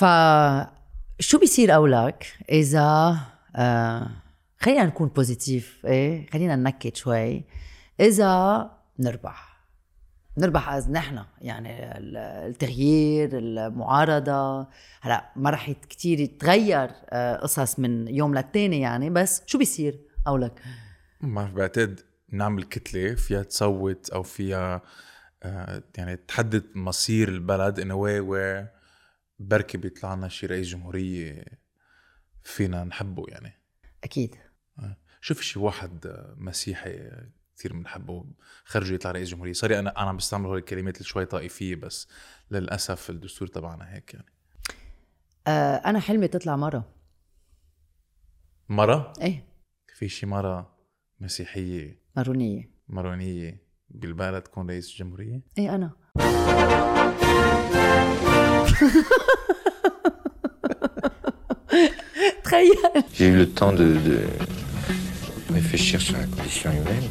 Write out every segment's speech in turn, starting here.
ف شو بيصير قولك إذا آه خلينا نكون positive إيه؟ خلينا ننكت شوي. إذا نربح. نربح as نحن يعني التغيير المعارضة. هلا ما رح كتير يتغير آه، قصص من يوم للتاني يعني بس شو بيصير قولك؟ ما بعتقد نعمل كتلة فيها تصوت أو فيها آه، يعني تحدد مصير البلد in a way بركي بيطلع لنا شي رئيس جمهورية فينا نحبه يعني. أكيد. آه. شوف شي واحد مسيحي كثير بنحبه خرجوا يطلع رئيس جمهورية. سوري أنا أنا عم بستعمل هول الكلمات شوي طائفية بس للأسف الدستور تبعنا هيك يعني. آه أنا حلمي تطلع مرة. مرة؟ إيه. في شي مرة مسيحية؟ مارونية. مارونية بالبلد تكون رئيس جمهورية؟ إيه أنا. تخيل J'ai eu le temps de, de réfléchir sur la condition humaine.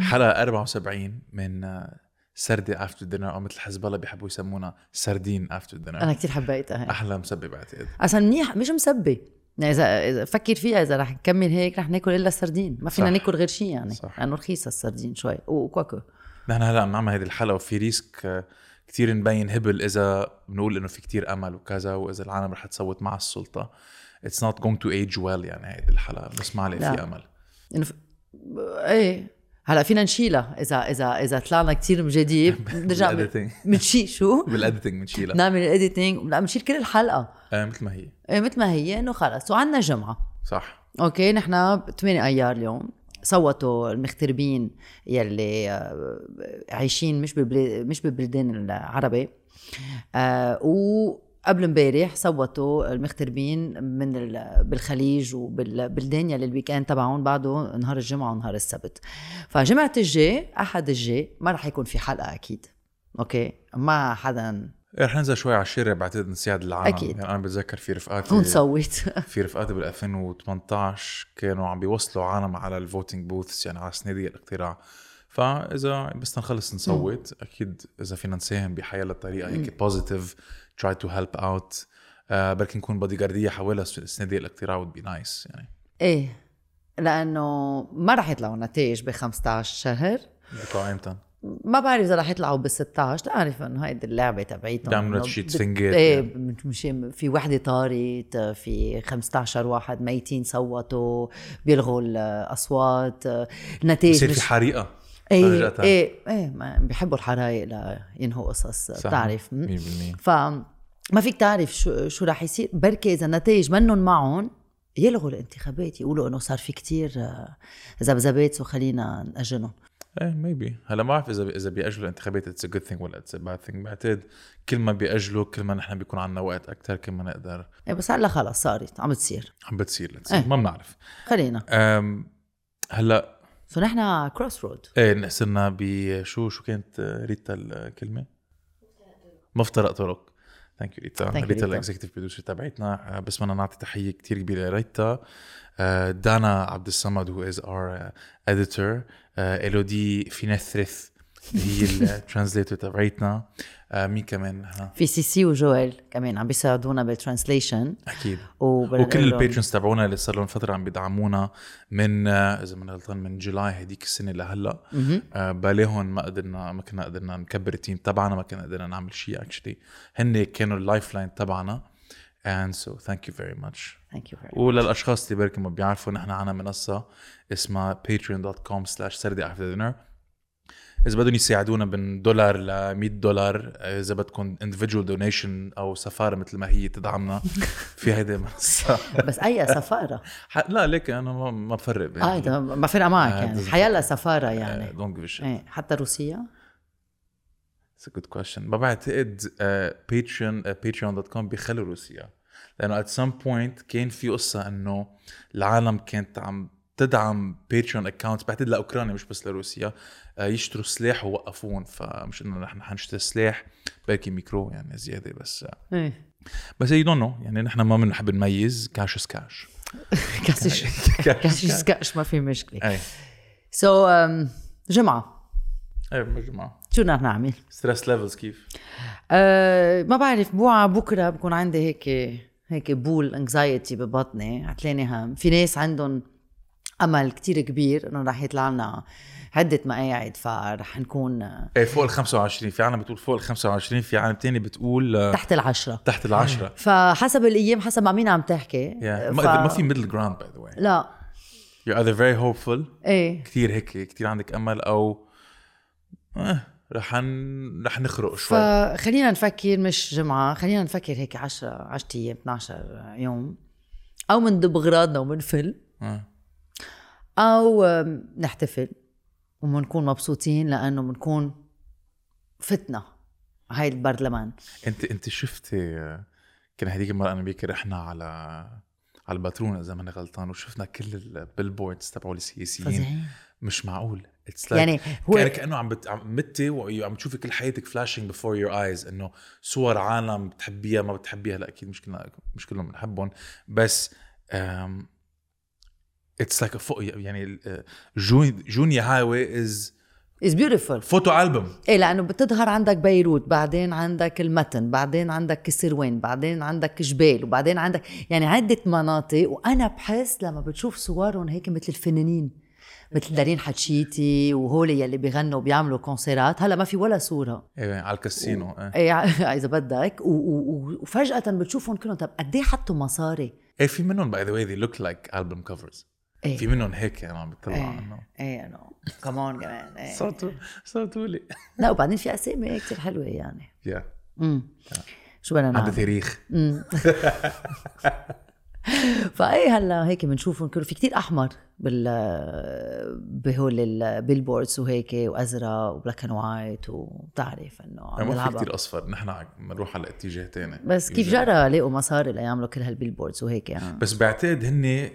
حلقة 74 من سردة after dinner أو مثل حزب الله بيحبوا يسمونا سردين after dinner أنا كثير حبيتها هي أحلى مسبه بعتقد. أصلا منيح مش مسبه يعني اذا إذا فكر فيها إذا رح نكمل هيك رح ناكل إلا سردين ما فينا. ناكل غير شيء يعني. صح. لأنه رخيصه السردين شوي. وكوكو نحن هلأ عم نعمل هذه الحلقة وفي risk كثير نبين هبل إذا بنقول إنه في كتير أمل وكذا وإذا العالم رح تصوت مع السلطة. it's not going to age well يعني هيدي الحلقة. بس ما. في أمل. إنه ف... إيه. هلا فينا نشيلها. اذا اذا إذا طلعنا كثير مجاديب نرجع. بنشيل شو؟ بال editing بنشيلها نعمل ال editing لا بنشيل كل الحلقة. آه مثل ما هي. إيه مثل ما هي. إنه خلص. وعندنا جمعة. صح. okay نحن 8 أيار اليوم. صوتوا المغتربين يلي آه، عايشين مش ببلاد مش ببلدان العربي. آه وقبل امبارح صوتوا المغتربين من ال- بالخليج وبالبلدان يلي ال weekend تبعهم بعده نهار الجمعة ونهار السبت. فجمعة الجاي أحد الجاي ما رح يكون في حلقة أكيد. أوكي؟ ما حدا رح ننزل شوي على الشارع بعتقد نساعد العالم أكيد. يعني أنا بتذكر في رفقاتي ونصوت في رفقاتي بال 2018 كانوا عم بيوصلوا عالم على ال voting booths يعني على صناديق الاقتراع. فإذا بس نخلص نصوت أكيد إذا فينا نساهم بحيالله طريقة هيك positive try to help out بركي نكون bodyguardيه حوالي صناديق الاقتراع would be nice يعني. إيه لأنه ما رح يطلعوا نتائج ب 15 شهر. بيطلعوا إمتى؟ ما بعرف إذا رح يطلعوا بال 16 لا أعرف إنه هيدي اللعبة تبعيتهم. بيعملوا شي تفنجات إيه. مش في وحدة طارت في 15 واحد ميتين صوتوا بيلغوا الأصوات. النتائج بصير في حريقة. إيه فجأة. إيه إيه ما بيحبوا الحرايق لينهوا قصص. بتعرف 100% م? ف ما فيك تعرف شو شو رح يصير بركي إذا النتائج منهم معهم يلغوا الانتخابات يقولوا إنه صار في كتير آه، ذبذبات وخلينا نأجلهم إيه maybe هلا ما بعرف إذا إذا بيأجلوا الانتخابات it's a good thing ولا it's a bad thing بعتقد كل ما بيأجلوا كل ما نحن بيكون عندنا وقت أكثر كل ما نقدر إيه بس هلا خلص صارت عم بتصير عم بتصير. إيه. ما بنعرف خلينا هلا so نحن crossroad إيه صرنا بشو شو كانت ريتا الكلمة؟ مفترق طرق. ثانك يو ريتا. ريتا. الاكزكتيف بروديوسر تبعتنا بس بدنا نعطي تحية كتير كبيرة لريتا. آه، دانا عبد الصمد هو از اور اديتور الودي فينثرث هي الترانسليتور تبعتنا مين كمان؟ نحن في سي سي وجويل كمان عم بيساعدونا بالترانسليشن. أكيد. وكل البيترونز تبعونا اللي صار لهم فترة عم بيدعمونا من آه، إذا من غلطان من جولاي هديك السنة لهلأ. آه، بلاهن ما قدرنا ما كنا قدرنا نكبر ال team تبعنا ما كنا قدرنا نعمل شيء actually هن كانوا ال lifeline تبعنا. And so thank you very much. thank you very وللأشخاص اللي بركي ما بيعرفوا نحن عنا منصة اسمها patreon.com slash سردي after dinner إذا بدهم يساعدونا من دولار ل 100 دولار إذا بدكم individual donation أو سفارة مثل ما هي تدعمنا في هيدي المنصه بس أي سفارة؟ لا ليك أنا ما, ما بفرق بين آه ما فرق معك آه، يعني. حيالله سفارة يعني. don't give إيه حتى روسيا It's a good question. ما بعتقد Patreon patreon.com بيخلوا روسيا لأنه at some point كان في قصة إنه العالم كانت عم تدعم Patreon account بعتقد لاوكرانيا مش بس لروسيا. آه، يشتروا سلاح ووقفون فمش إنه نحن حنشتري سلاح بركي ميكرو يعني زيادة بس. إيه. بس you don't know يعني نحن ما بنحب نميز cash is cash كاسش كاسش كاش ما في مشكلة. اي سو um, جمعة. اي جماعة شو بدنا نعمل؟ ستريس ليفلز كيف؟ أه ما بعرف بوعى بكرة بكون عندي هيك هيك بول انكزايتي ببطني. عتلاني هم في ناس عندهم أمل كتير كبير إنه رح يطلع لنا عدة مقاعد فرح نكون إيه فوق ال 25 في عالم بتقول فوق ال 25 في عالم تاني بتقول آه، تحت العشرة تحت العشرة فحسب الأيام حسب مع مين عم تحكي. Yeah. ف... ما في middle ground by the way لا. You're either very hopeful إيه. كثير هيك كثير عندك أمل أو آه رح ن... رح نخرق شوي. فخلينا نفكر مش جمعة خلينا نفكر هيك 10 10 أيام 12 يوم أو منضب اغراضنا ومنفل آه. أو نحتفل ومنكون مبسوطين لأنه بنكون فتنا هاي البرلمان. أنت أنت شفتي آه، كان هذيك المره أنا بيك رحنا على على الباترون إذا ماني غلطان وشفنا كل البيلبوردز تبعوا السياسيين. مش معقول. اتس يعني هو كان كأنه عم بت... عم متي وعم تشوفي كل حياتك فلاشينج بفور يور ايز إنه صور عالم بتحبيها ما بتحبيها. لا أكيد مش كلنا مش كلهم بنحبهم. بس اتس لايك يعني آه، جون جونيه highway is is beautiful photo album إيه لأنه بتظهر عندك بيروت بعدين عندك المتن بعدين عندك كسروان بعدين عندك جبال وبعدين عندك يعني عدة مناطق. وأنا بحس لما بتشوف صورهم هيك مثل الفنانين مثل دارين حدشيتي وهول اللي بيغنوا وبيعملوا كونسيرات هلأ ما في ولا صورة. إيه على الكاسينو إيه. إيه إذا بدك. وفجأة بتشوفهم كلهم طب قد إيه حطوا مصاري؟ إيه في منهم by the way they look like album covers إيه. في منهم هيك أنا عم بطلع إيه. عنه. إيه انه كمان كمان إيه. صوتوا صوتوا لي. لا وبعدين في أسامي كثير حلوة يعني. يا امم شو بدنا نعمل؟ تاريخ. مم. فاي هلا هيك بنشوفهم كله في كتير أحمر بال بهول ال billboards وهيك وأزرق و black and white وبتعرف إنه عم ما في. كثير أصفر. نحن بنروح على اتجاه تاني. بس كيف. جرى لقوا مصاري ليعملوا كل هال billboards وهيك يعني؟ بس بعتقد هن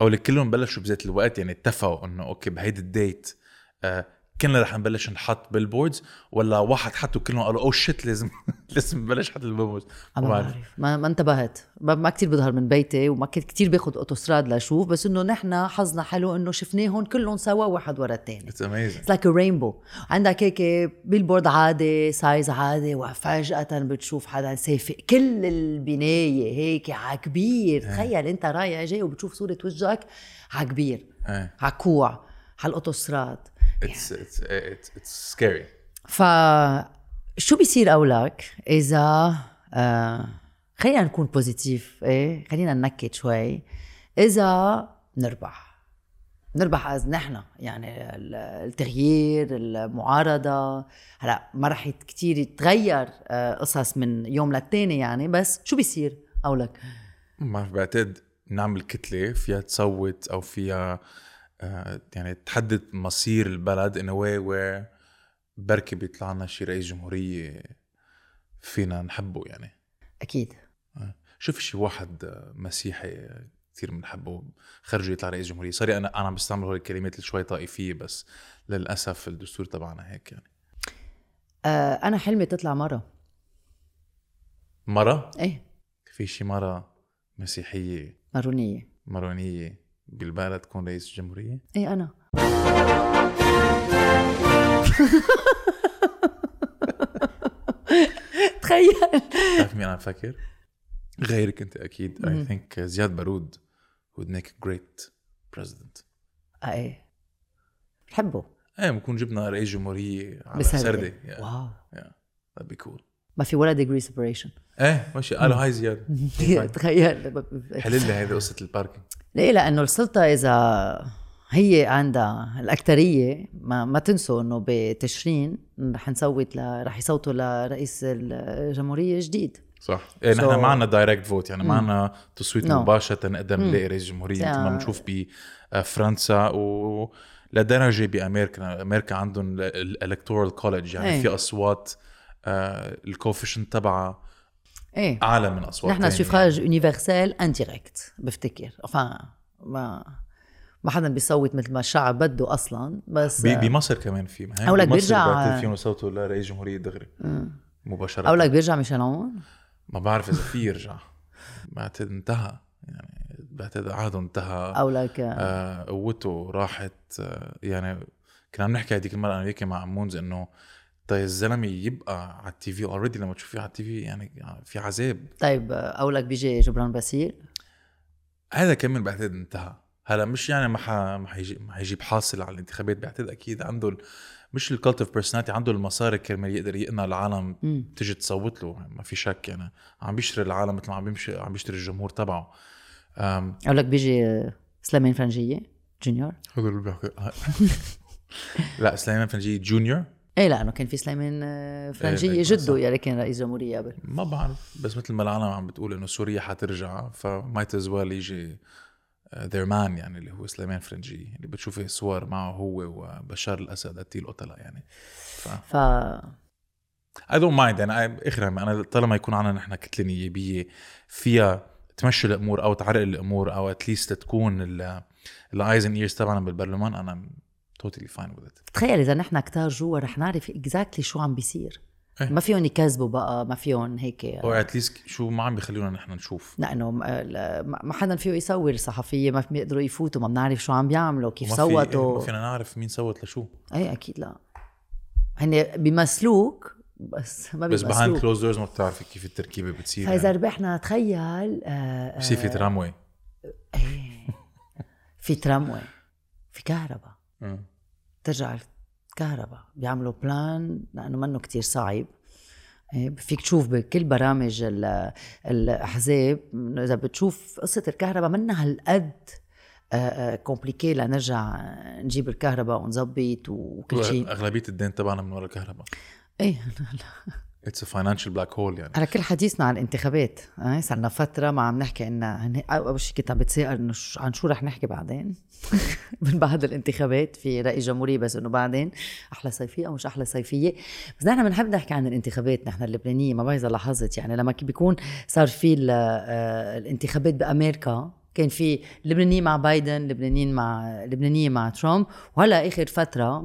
أو اللي كلهم بلشوا بذات الوقت يعني اتفقوا إنه أوكي بهيدي ال date آه، كلنا رح نبلش نحط billboards ولا واحد حطوا كلهم قالوا oh shit لازم لازم نبلش نحط ال billboards ما ما بعرف. ما, ما انتبهت. ما, ما كتير بظهر من بيتي وما كنت كتير باخد اوتوستراد لأشوف بس إنه نحن حظنا حلو إنه شفناهم كلهم سوا واحد ورا الثاني it's amazing a rainbow. عندك هيك بيلبورد عادي سايز عادي وفجأة بتشوف حدا سافق كل البناية هيك عكبير. تخيل أنت رايح جاي وبتشوف صورة وجهك عكبير. إيه. عكوع. على الاوتوستراد اتس اتس اتس سكيري ف شو بيصير قولك إذا آه خلينا نكون بوزيتيف إيه؟ خلينا ننكت شوي. إذا نربح. نربح از نحن يعني ال- التغيير المعارضة. هلا ما رح كتير يتغير آه، قصص من يوم للتاني يعني بس شو بيصير قولك ما بعتقد نعمل كتلة فيها تصوت أو فيها يعني تحدد مصير البلد in a way where بركي بيطلع لنا شي رئيس جمهورية فينا نحبه يعني. أكيد. شوف شي واحد آه، مسيحي كثير بنحبه خرج يطلع رئيس جمهورية. سوري أنا أنا عم بستعمل هول الكلمات اللي شوي طائفية بس للأسف الدستور تبعنا هيك يعني. آه أنا حلمي تطلع مرة. مرة؟ إيه. في شي مرة مسيحية؟ مارونية. مرونية بالبلد تكون رئيس جمهورية؟ إيه أنا. تخيل. بتعرف مين أنا بفكر؟ غيرك أنت أكيد. I think زياد بارود would make a great president. آه إيه. بحبه. إيه بنكون جبنا رئيس جمهورية على. سردة. Wow. That'd be cool. ما في ولا degree separation إيه ماشي. قالوا هاي زياد. تخيل. حل لي هيدي قصة ال parking. ليه لأنه السلطة إذا هي عندها الاكثريه ما, ما تنسوا إنه بتشرين رح نصوت ل... رح يصوتوا لرئيس الجمهورية جديد صح إيه نحن So- ما عنا direct vote يعني ما عنا تصويت No. مباشرة نقدر نلاقي رئيس جمهورية مثل ما. بنشوف بفرنسا و لدرجة بأمريكا أمريكا عندهم ال electoral college يعني إيه. في أصوات آه ال coefficient تبعها إيه. أعلى من أصوات نحن. suffrage universel indirect بفتكر. enfin ما ما حدا بيصوت مثل ما الشعب بده أصلا بس بمصر كمان في ما لك بمصر بيرجع- فيهم يصوتوا لرئيس جمهورية دغري مباشرة. أقول لك بيرجع ميشيل عون ما بعرف إذا في يرجع. بعتقد انتهى يعني بعتقد عهده انتهى. أو like آه، قوته راحت آه، يعني كنا عم نحكي هذيك المرة أنا وياك مع مونز إنه طيب الزلمة يبقى على ال TV already لما تشوفيه على ال TV يعني في عذاب. طيب أو لك بيجي جبران باسيل هذا كمان بعتقد انتهى. هلا مش يعني ما ح... ما حيجي ما حيجيب حاصل على الانتخابات بعتقد أكيد عنده ال... مش ال cult of personality عنده المصاري كرمال يقدر يقنع العالم مم. تيجي تصوت له ما في شك يعني. عم بيشتري العالم مثل ما عم بيمشي عم بيشتري الجمهور تبعه. أم... أو لك بيجي سليمان فرنجية junior؟ هذا اللي بيحكي. لا سليمان فرنجية junior. إيه لأنه كان في سليمان آه، فرنجيه إيه، جده. يلي كان رئيس جمهورية قبل ما بعرف بس مثل ما العالم عم بتقول إنه سوريا حترجع ف might as well يجي their man يعني اللي هو سليمان فرنجي اللي بتشوفي صور معه هو وبشار الأسد قتيل قتله يعني ف ف I don't mind يعني اخر أنا طالما يكون عنا نحن كتلة نيابية فيها تمشي الأمور أو تعرقل الأمور أو at least تكون ال eyes and ears تبعنا بالبرلمان أنا totally fine with it تخيل إذا نحن كتار جوا رح نعرف exactly شو عم بيصير. إيه. ما فيهم يكذبوا بقى ما فيهم هيك. أو at least شو ما عم بيخلونا نحن نشوف. لأنه ما- حدا فيه يصور صحفية ما بيقدروا يفوتوا ما بنعرف شو عم بيعملوا كيف في- إيه، صوتوا ما فينا نعرف مين صوت لشو. اي أكيد لا. هن بيمثلوك بس ما بس بيمثلوك closed doors ما بتعرفي كيف التركيبة بتصير فإذا يعني. ربحنا تخيل آه، بصير في آه، تراموي إيه. في تراموي في كهرباء. ترجع الكهرباء بيعملوا plan لأنه منه كتير صعب. إيه، فيك تشوف بكل برامج ال- الأحزاب إذا بتشوف قصة الكهرباء منا هالقد compliqué لنرجع نجيب الكهرباء ونظبط وكل شيء. أغلبية الدين تبعنا من ورا الكهرباء. إيه it's financial black hole يعني. على كل حديثنا عن الانتخابات إيه، صرنا فترة ما عم نحكي إن أول شيء كنت عم بتسائل إنه عن شو رح نحكي بعدين؟ من بعد الانتخابات في رئيس جمهوريه بس إنه بعدين أحلى صيفية أو مش أحلى صيفية. بس نحن بنحب نحكي عن الانتخابات نحن اللبنانية ما بعرف إذا لاحظت يعني لما بيكون صار في آه، الانتخابات بأمريكا كان في لبنانيين مع بايدن لبنانيين مع لبنانية مع ترامب. وهلا آخر فترة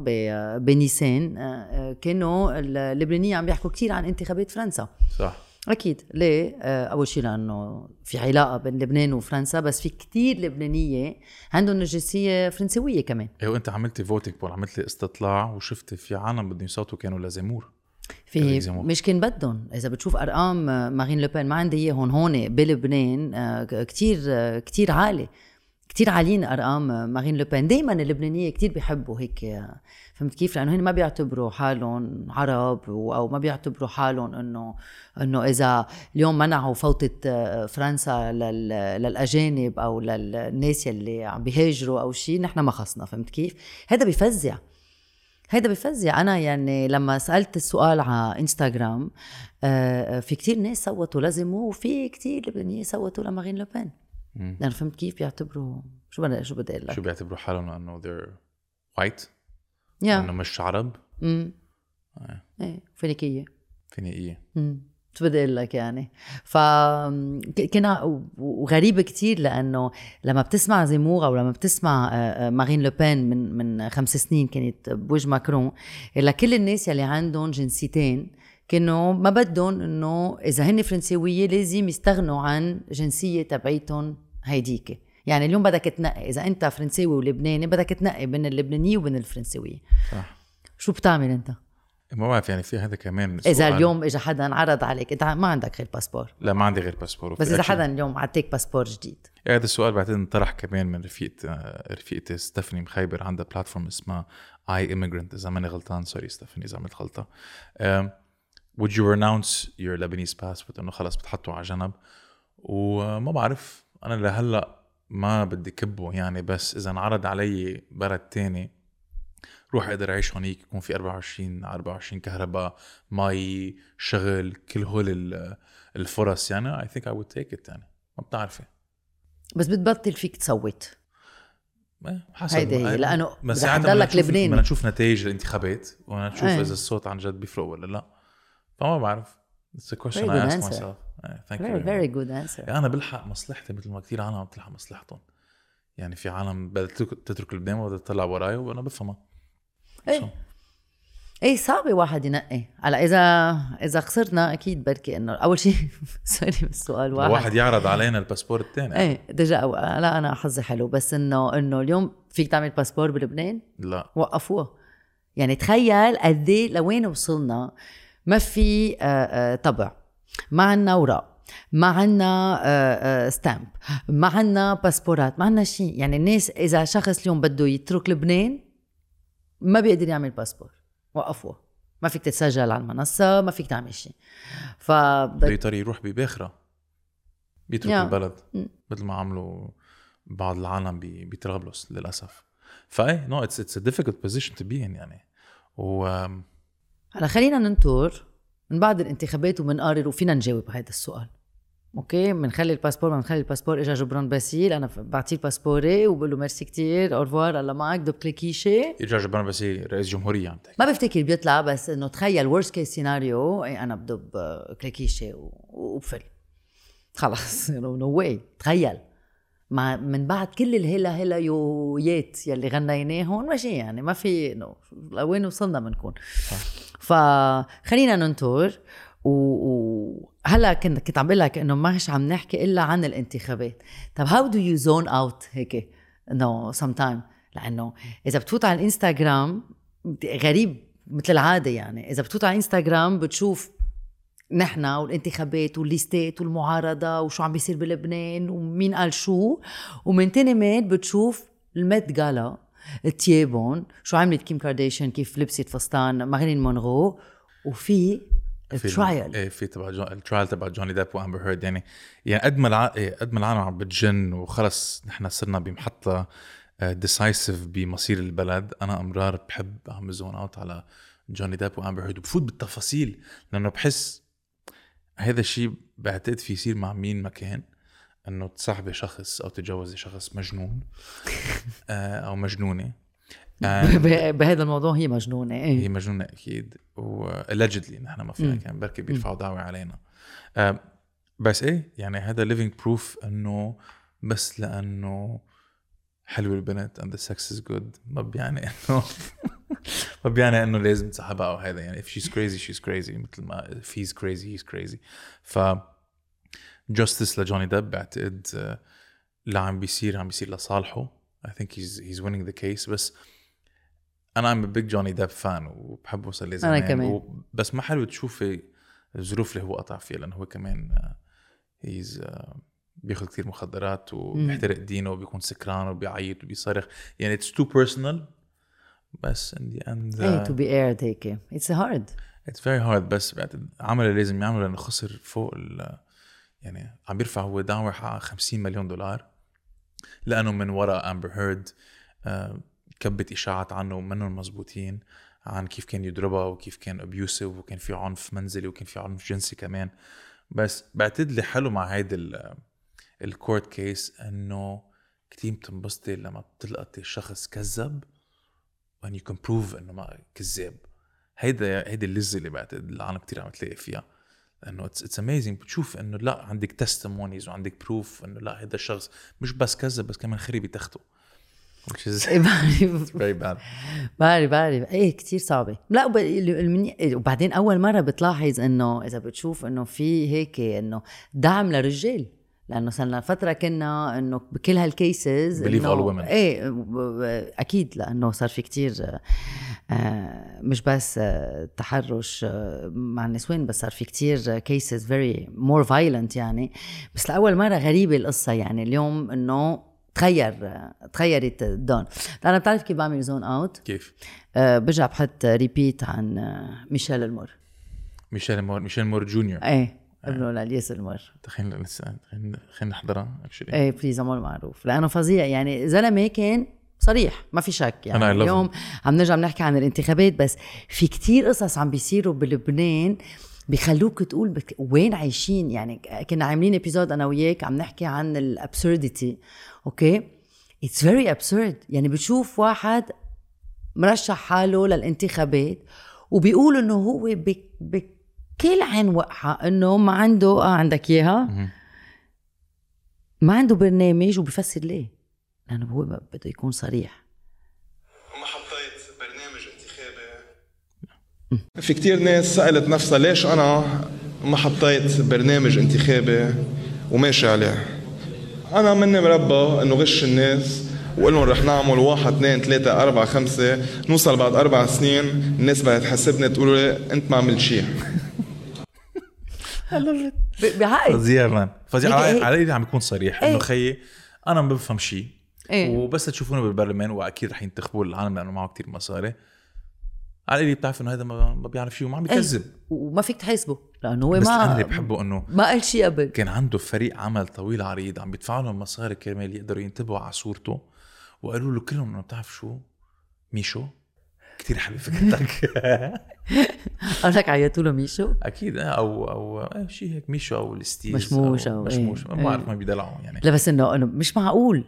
بنيسان آه، آه، كانوا اللبنانية عم بيحكوا كثير عن انتخابات فرنسا. صح. أكيد. ليه؟ آه، أول شيء لأنه في علاقة بين لبنان وفرنسا بس في كتير لبنانية عندهم الجنسيه فرنسوية كمان. إيه وأنت عملتي voting poll عملتي استطلاع وشفتي في عالم بدهم يصوتوا كانوا لزمور في. مش كان بدهم. إذا بتشوف أرقام آه، مارين لوبين ما عندي اياهم هون بلبنان آه، كتير آه، كتير عالي. كتير عاليين أرقام مارين لوبين دائما اللبنانية كتير بيحبوا هيك فهمت كيف؟ لأنه هن ما بيعتبروا حالهم عرب أو ما بيعتبروا حالهم إنه إنه إذا اليوم منعوا فوتة آه، فرنسا لل- للأجانب أو للناس يلي عم بيهاجروا أو شيء نحن ما خصنا فهمت كيف؟ هذا بفزع. هيدا بفزع أنا يعني لما سألت السؤال على إنستغرام آه، في كتير ناس صوتوا لزموا وفي كتير لبنانيين صوتوا لمارين لوبين مم. لأنه فهمت كيف بيعتبروا شو بدي شو بدي أقول شو لك بيعتبروا حالهم؟ انه they're white يا انه مش عرب؟ امم آه. إيه فينيكيه فينيقية. امم أقول لك يعني. ف كنا وغريبة كتير لأنه لما بتسمع زيمور أو لما بتسمع آه، مارين لوبين من من خمس سنين كانت بوجه ماكرون لكل الناس يلي عندهم جنسيتين كانوا ما بدهم إنه إذا هن فرنساوية لازم يستغنوا عن جنسية تبعيتهم هيديك يعني اليوم بدك تنقي إذا أنت فرنساوي ولبناني بدك تنقي بين اللبنانية وبين الفرنساوية. صح. شو بتعمل أنت؟ ما بعرف يعني في هذا كمان إذا. اليوم اجى حدا عرض عليك إنت ما عندك غير باسبور. لا ما عندي غير باسبور بس إذا حدا اليوم عطيك باسبور جديد. هذا السؤال بعتقد انطرح كمان من رفيقة رفيقتي ستيفاني مخيبر عندها platform اسمها I immigrant. إذا ماني غلطان sorry ستيفاني إذا عملت غلطة. um, would you renounce your Lebanese passport إنه خلص بتحطه على جنب. وما بعرف أنا لهلأ ما بدي كبه يعني بس إذا انعرض علي بلد تاني روح أقدر أعيش هونيك يكون في 24 على 24 كهرباء مي شغل كل هول ال- الفرص. يعني I think I would take it يعني. ما بتعرفي. بس بتبطل فيك تصوت. حسب هيدي هي، لأنه بس ساعتها تضلك بدنا نشوف- نشوف نتائج الانتخابات ونشوف إيه. إذا الصوت عن جد بيفرق ولا لا. فما بعرف. It's a question Very I good ask answer. myself. إيه، thank you very very very much. good answer. يعني أنا بلحق مصلحتي مثل ما كثير عالم عم تلحق مصلحتهم. يعني في عالم بدها تترك- تترك لبنان وبدها تطلع وراي وأنا بفهمها. So, إيه صعب واحد ينقي. هلا اذا إذا خسرنا أكيد بركي إنه أول شيء sorry بالسؤال واحد. واحد يعرض علينا الباسبور الثاني. إيه déjà لا أنا حظي حلو بس انه إنه اليوم فيك تعمل باسبور بلبنان؟ لا. وقفوها يعني تخيل قد إيه لوين وصلنا ما في آه، آه، طبع. ما عنا أوراق. ما عنا stamp ما عنا باسبورات. ما عنا شيء. يعني الناس إذا شخص اليوم بده يترك لبنان ما بيقدر يعمل باسبور. وقفوها ما فيك تتسجل على المنصة ما فيك تعمل شيء. ف يضطر يروح بباخرة. بيترك يا. البلد. مثل ما عملوا بعض العالم بطرابلس للأسف. ف إيه no it's it's difficult position to be يعني. و هلا خلينا ننطر من بعد الانتخابات وبنقرر وفينا نجاوب هذا السؤال. okay بنخلي الباسبور ما بنخلي الباسبور اجى جبران باسيل. أنا بعطيه باسبوري وبقول له ميرسي كتير au revoir الله معك دوب كليكيشه يرجع جبران بس رئيس جمهورية عم تحكي. ما بفتكر بيطلع بس إنه تخيل worst case scenario أنا بدب كليكيشه و- وبفل خلص no way تخيل. مع من بعد كل الهلا هلا يويات يلي غنيناهم ماشي يعني ما في انه لوين وصلنا بنكون. فخلينا ننطر وهلا كنت كنت عم بقول لك إنه ماش عم نحكي إلا عن الانتخابات. طب how do you zone out هيك؟ إنه sometime لأنه إذا بتفوت على الإنستغرام غريب مثل العادة يعني. إذا بتفوت على الإنستغرام بتشوف نحن والانتخابات والليستات والمعارضة وشو عم بيصير بلبنان ومين قال شو. ومن تاني مات بتشوف ال Met Gala تيابون شو عملت كيم كارديشن كيف لبست فستان مارلين مونرو. وفي ال trial إيه في تبع جو... ال trial تبع جوني ديب وامبر هيرد يعني يعني قد ما الع... إيه قد ما العالم عم بتجن وخلص نحن صرنا بمحطة decisive بمصير البلد أنا أمرار بحب اعمل zone out على جوني ديب وامبر هيرد وبفوت بالتفاصيل لأنه بحس هذا الشيء بعتقد في يصير مع مين ما كان إنه تصاحبي شخص أو تتجوزي شخص مجنون آه، أو مجنونة. آه، بهذا الموضوع هي مجنونة هي إيه مجنونة أكيد و allegedly نحن ما فينا. كان بركي بيرفعوا دعوه علينا. آه، بس إيه يعني هذا living proof إنه بس لأنه حلوة البنت and the sex is good ما بيعني إنه ما بيعني إنه لازم تصاحبها أو هذا يعني if she's crazy she's crazy مثل ما if he's crazy he's crazy. ف justice لجوني ديب بعتقد آه، اللي عم بيصير عم بيصير لصالحه. I think he's he's winning the case بس أنا I'm a big جوني ديب fan وبحبه صار لي زمان كمان. بس ما حلو تشوفي الظروف اللي هو قطع فيها لأنه هو كمان he's بياخذ كثير مخدرات وبيحترق دينه وبيكون سكران وبيعيط وبيصرخ. يعني it's too personal بس in the end إيه to be aired هيك it's hard it's very hard بس عمل اللي لازم يعمله لأنه خسر فوق ال يعني عم بيرفع هو دعوة حق 50 مليون دولار. لأنه من وراء امبر هيرد آه، كبت إشاعات عنه منهم مزبوطين عن كيف كان يضربها وكيف كان abusive وكان في عنف منزلي وكان في عنف جنسي كمان. بس بعتقد اللي حلو مع هيدا ال court case إنه كتير بتنبسطي لما بتلقطي شخص كذب when you can prove إنه ما كذاب. هيدا هيدي اللذة اللي بعتقد العالم كتير عم تلاقي فيها. إنه it's amazing بتشوف إنه لا عندك testimonies وعندك proof إنه لا هيدا الشخص مش بس كذب بس كمان خرب بتخته which is بعرف very bad. بعرف بعرف إيه كتير صعبة. لا وبعدين أول مرة بتلاحظ إنه إذا بتشوف إنه في هيك إنه دعم للرجال. لأنه صار لنا فترة كنا إنه بكل هال cases all women. إيه أكيد لأنه صار في كتير آه، مش بس آه، تحرش آه، مع النسوان بس صار في كتير cases very more violent يعني. بس لأول مرة غريبة القصة يعني. اليوم إنه تغير آه، تغيرت ال donne. أنا بتعرف كيف بعمل zone out كيف؟ آه، برجع بحط repeat عن آه، ميشيل المر ميشيل مور ميشيل مور جونيور. إيه ابنه لالياس المر خلينا لسه خلينا نحضرها actually إيه please معروف. لأنه فظيع يعني. زلمة كان صريح ما في شك يعني. أنا اليوم عم نرجع بنحكي عن الانتخابات بس في كتير قصص عم بيصيروا بلبنان بيخلوك تقول بك وين عايشين. يعني كنا عاملين episode أنا وياك عم نحكي عن ال absurdity okay؟ it's very absurd يعني بتشوف واحد مرشح حاله للانتخابات وبيقول إنه هو بك- بكل عين وقحه إنه ما عنده آه عندك إياها؟ ما عنده برنامج وبيفسر ليه. لأنه هو بده يكون صريح. وما حطيت برنامج انتخابي. في كتير ناس سألت نفسها ليش أنا ما حطيت برنامج انتخابي وماشي عليه. أنا مني مربى إنه غش الناس وقول لهم رح نعمل واحد اثنين ثلاثة أربعة خمسة نوصل بعد أربع سنين الناس بدها تحاسبني تقول لي أنت ما عملت شيء. ب- بحق فظيع man. فظيع. على عم بكون صريح. إنه إيه. خيي أنا ما بفهم شيء. إيه. وبس تشوفوني بالبرلمان وأكيد رح ينتخبوا العالم لأنه معه كتير مصاري. على ايدي بتعرف إنه هذا ما ما بيعرف شيء وما عم إيه. بيكذب وما فيك تحاسبه لأنه هو بس أنا ما اللي بحبه إنه ما قال شيء قبل. كان عنده فريق عمل طويل عريض عم بيدفعوا لهم مصاري كرمال يقدروا ينتبهوا على صورته. وقالوا له كلهم إنه بتعرف شو؟ ميشو. كتير حلوة فكرتك. قالك عيطوا له ميشو؟ أكيد آه، أو أو آه، شيء هيك ميشو أو الستيز مشموش أو أو مشموش. إيه. ما بعرف ما بيدلعوا يعني. لا بس انه إنه مش معقول.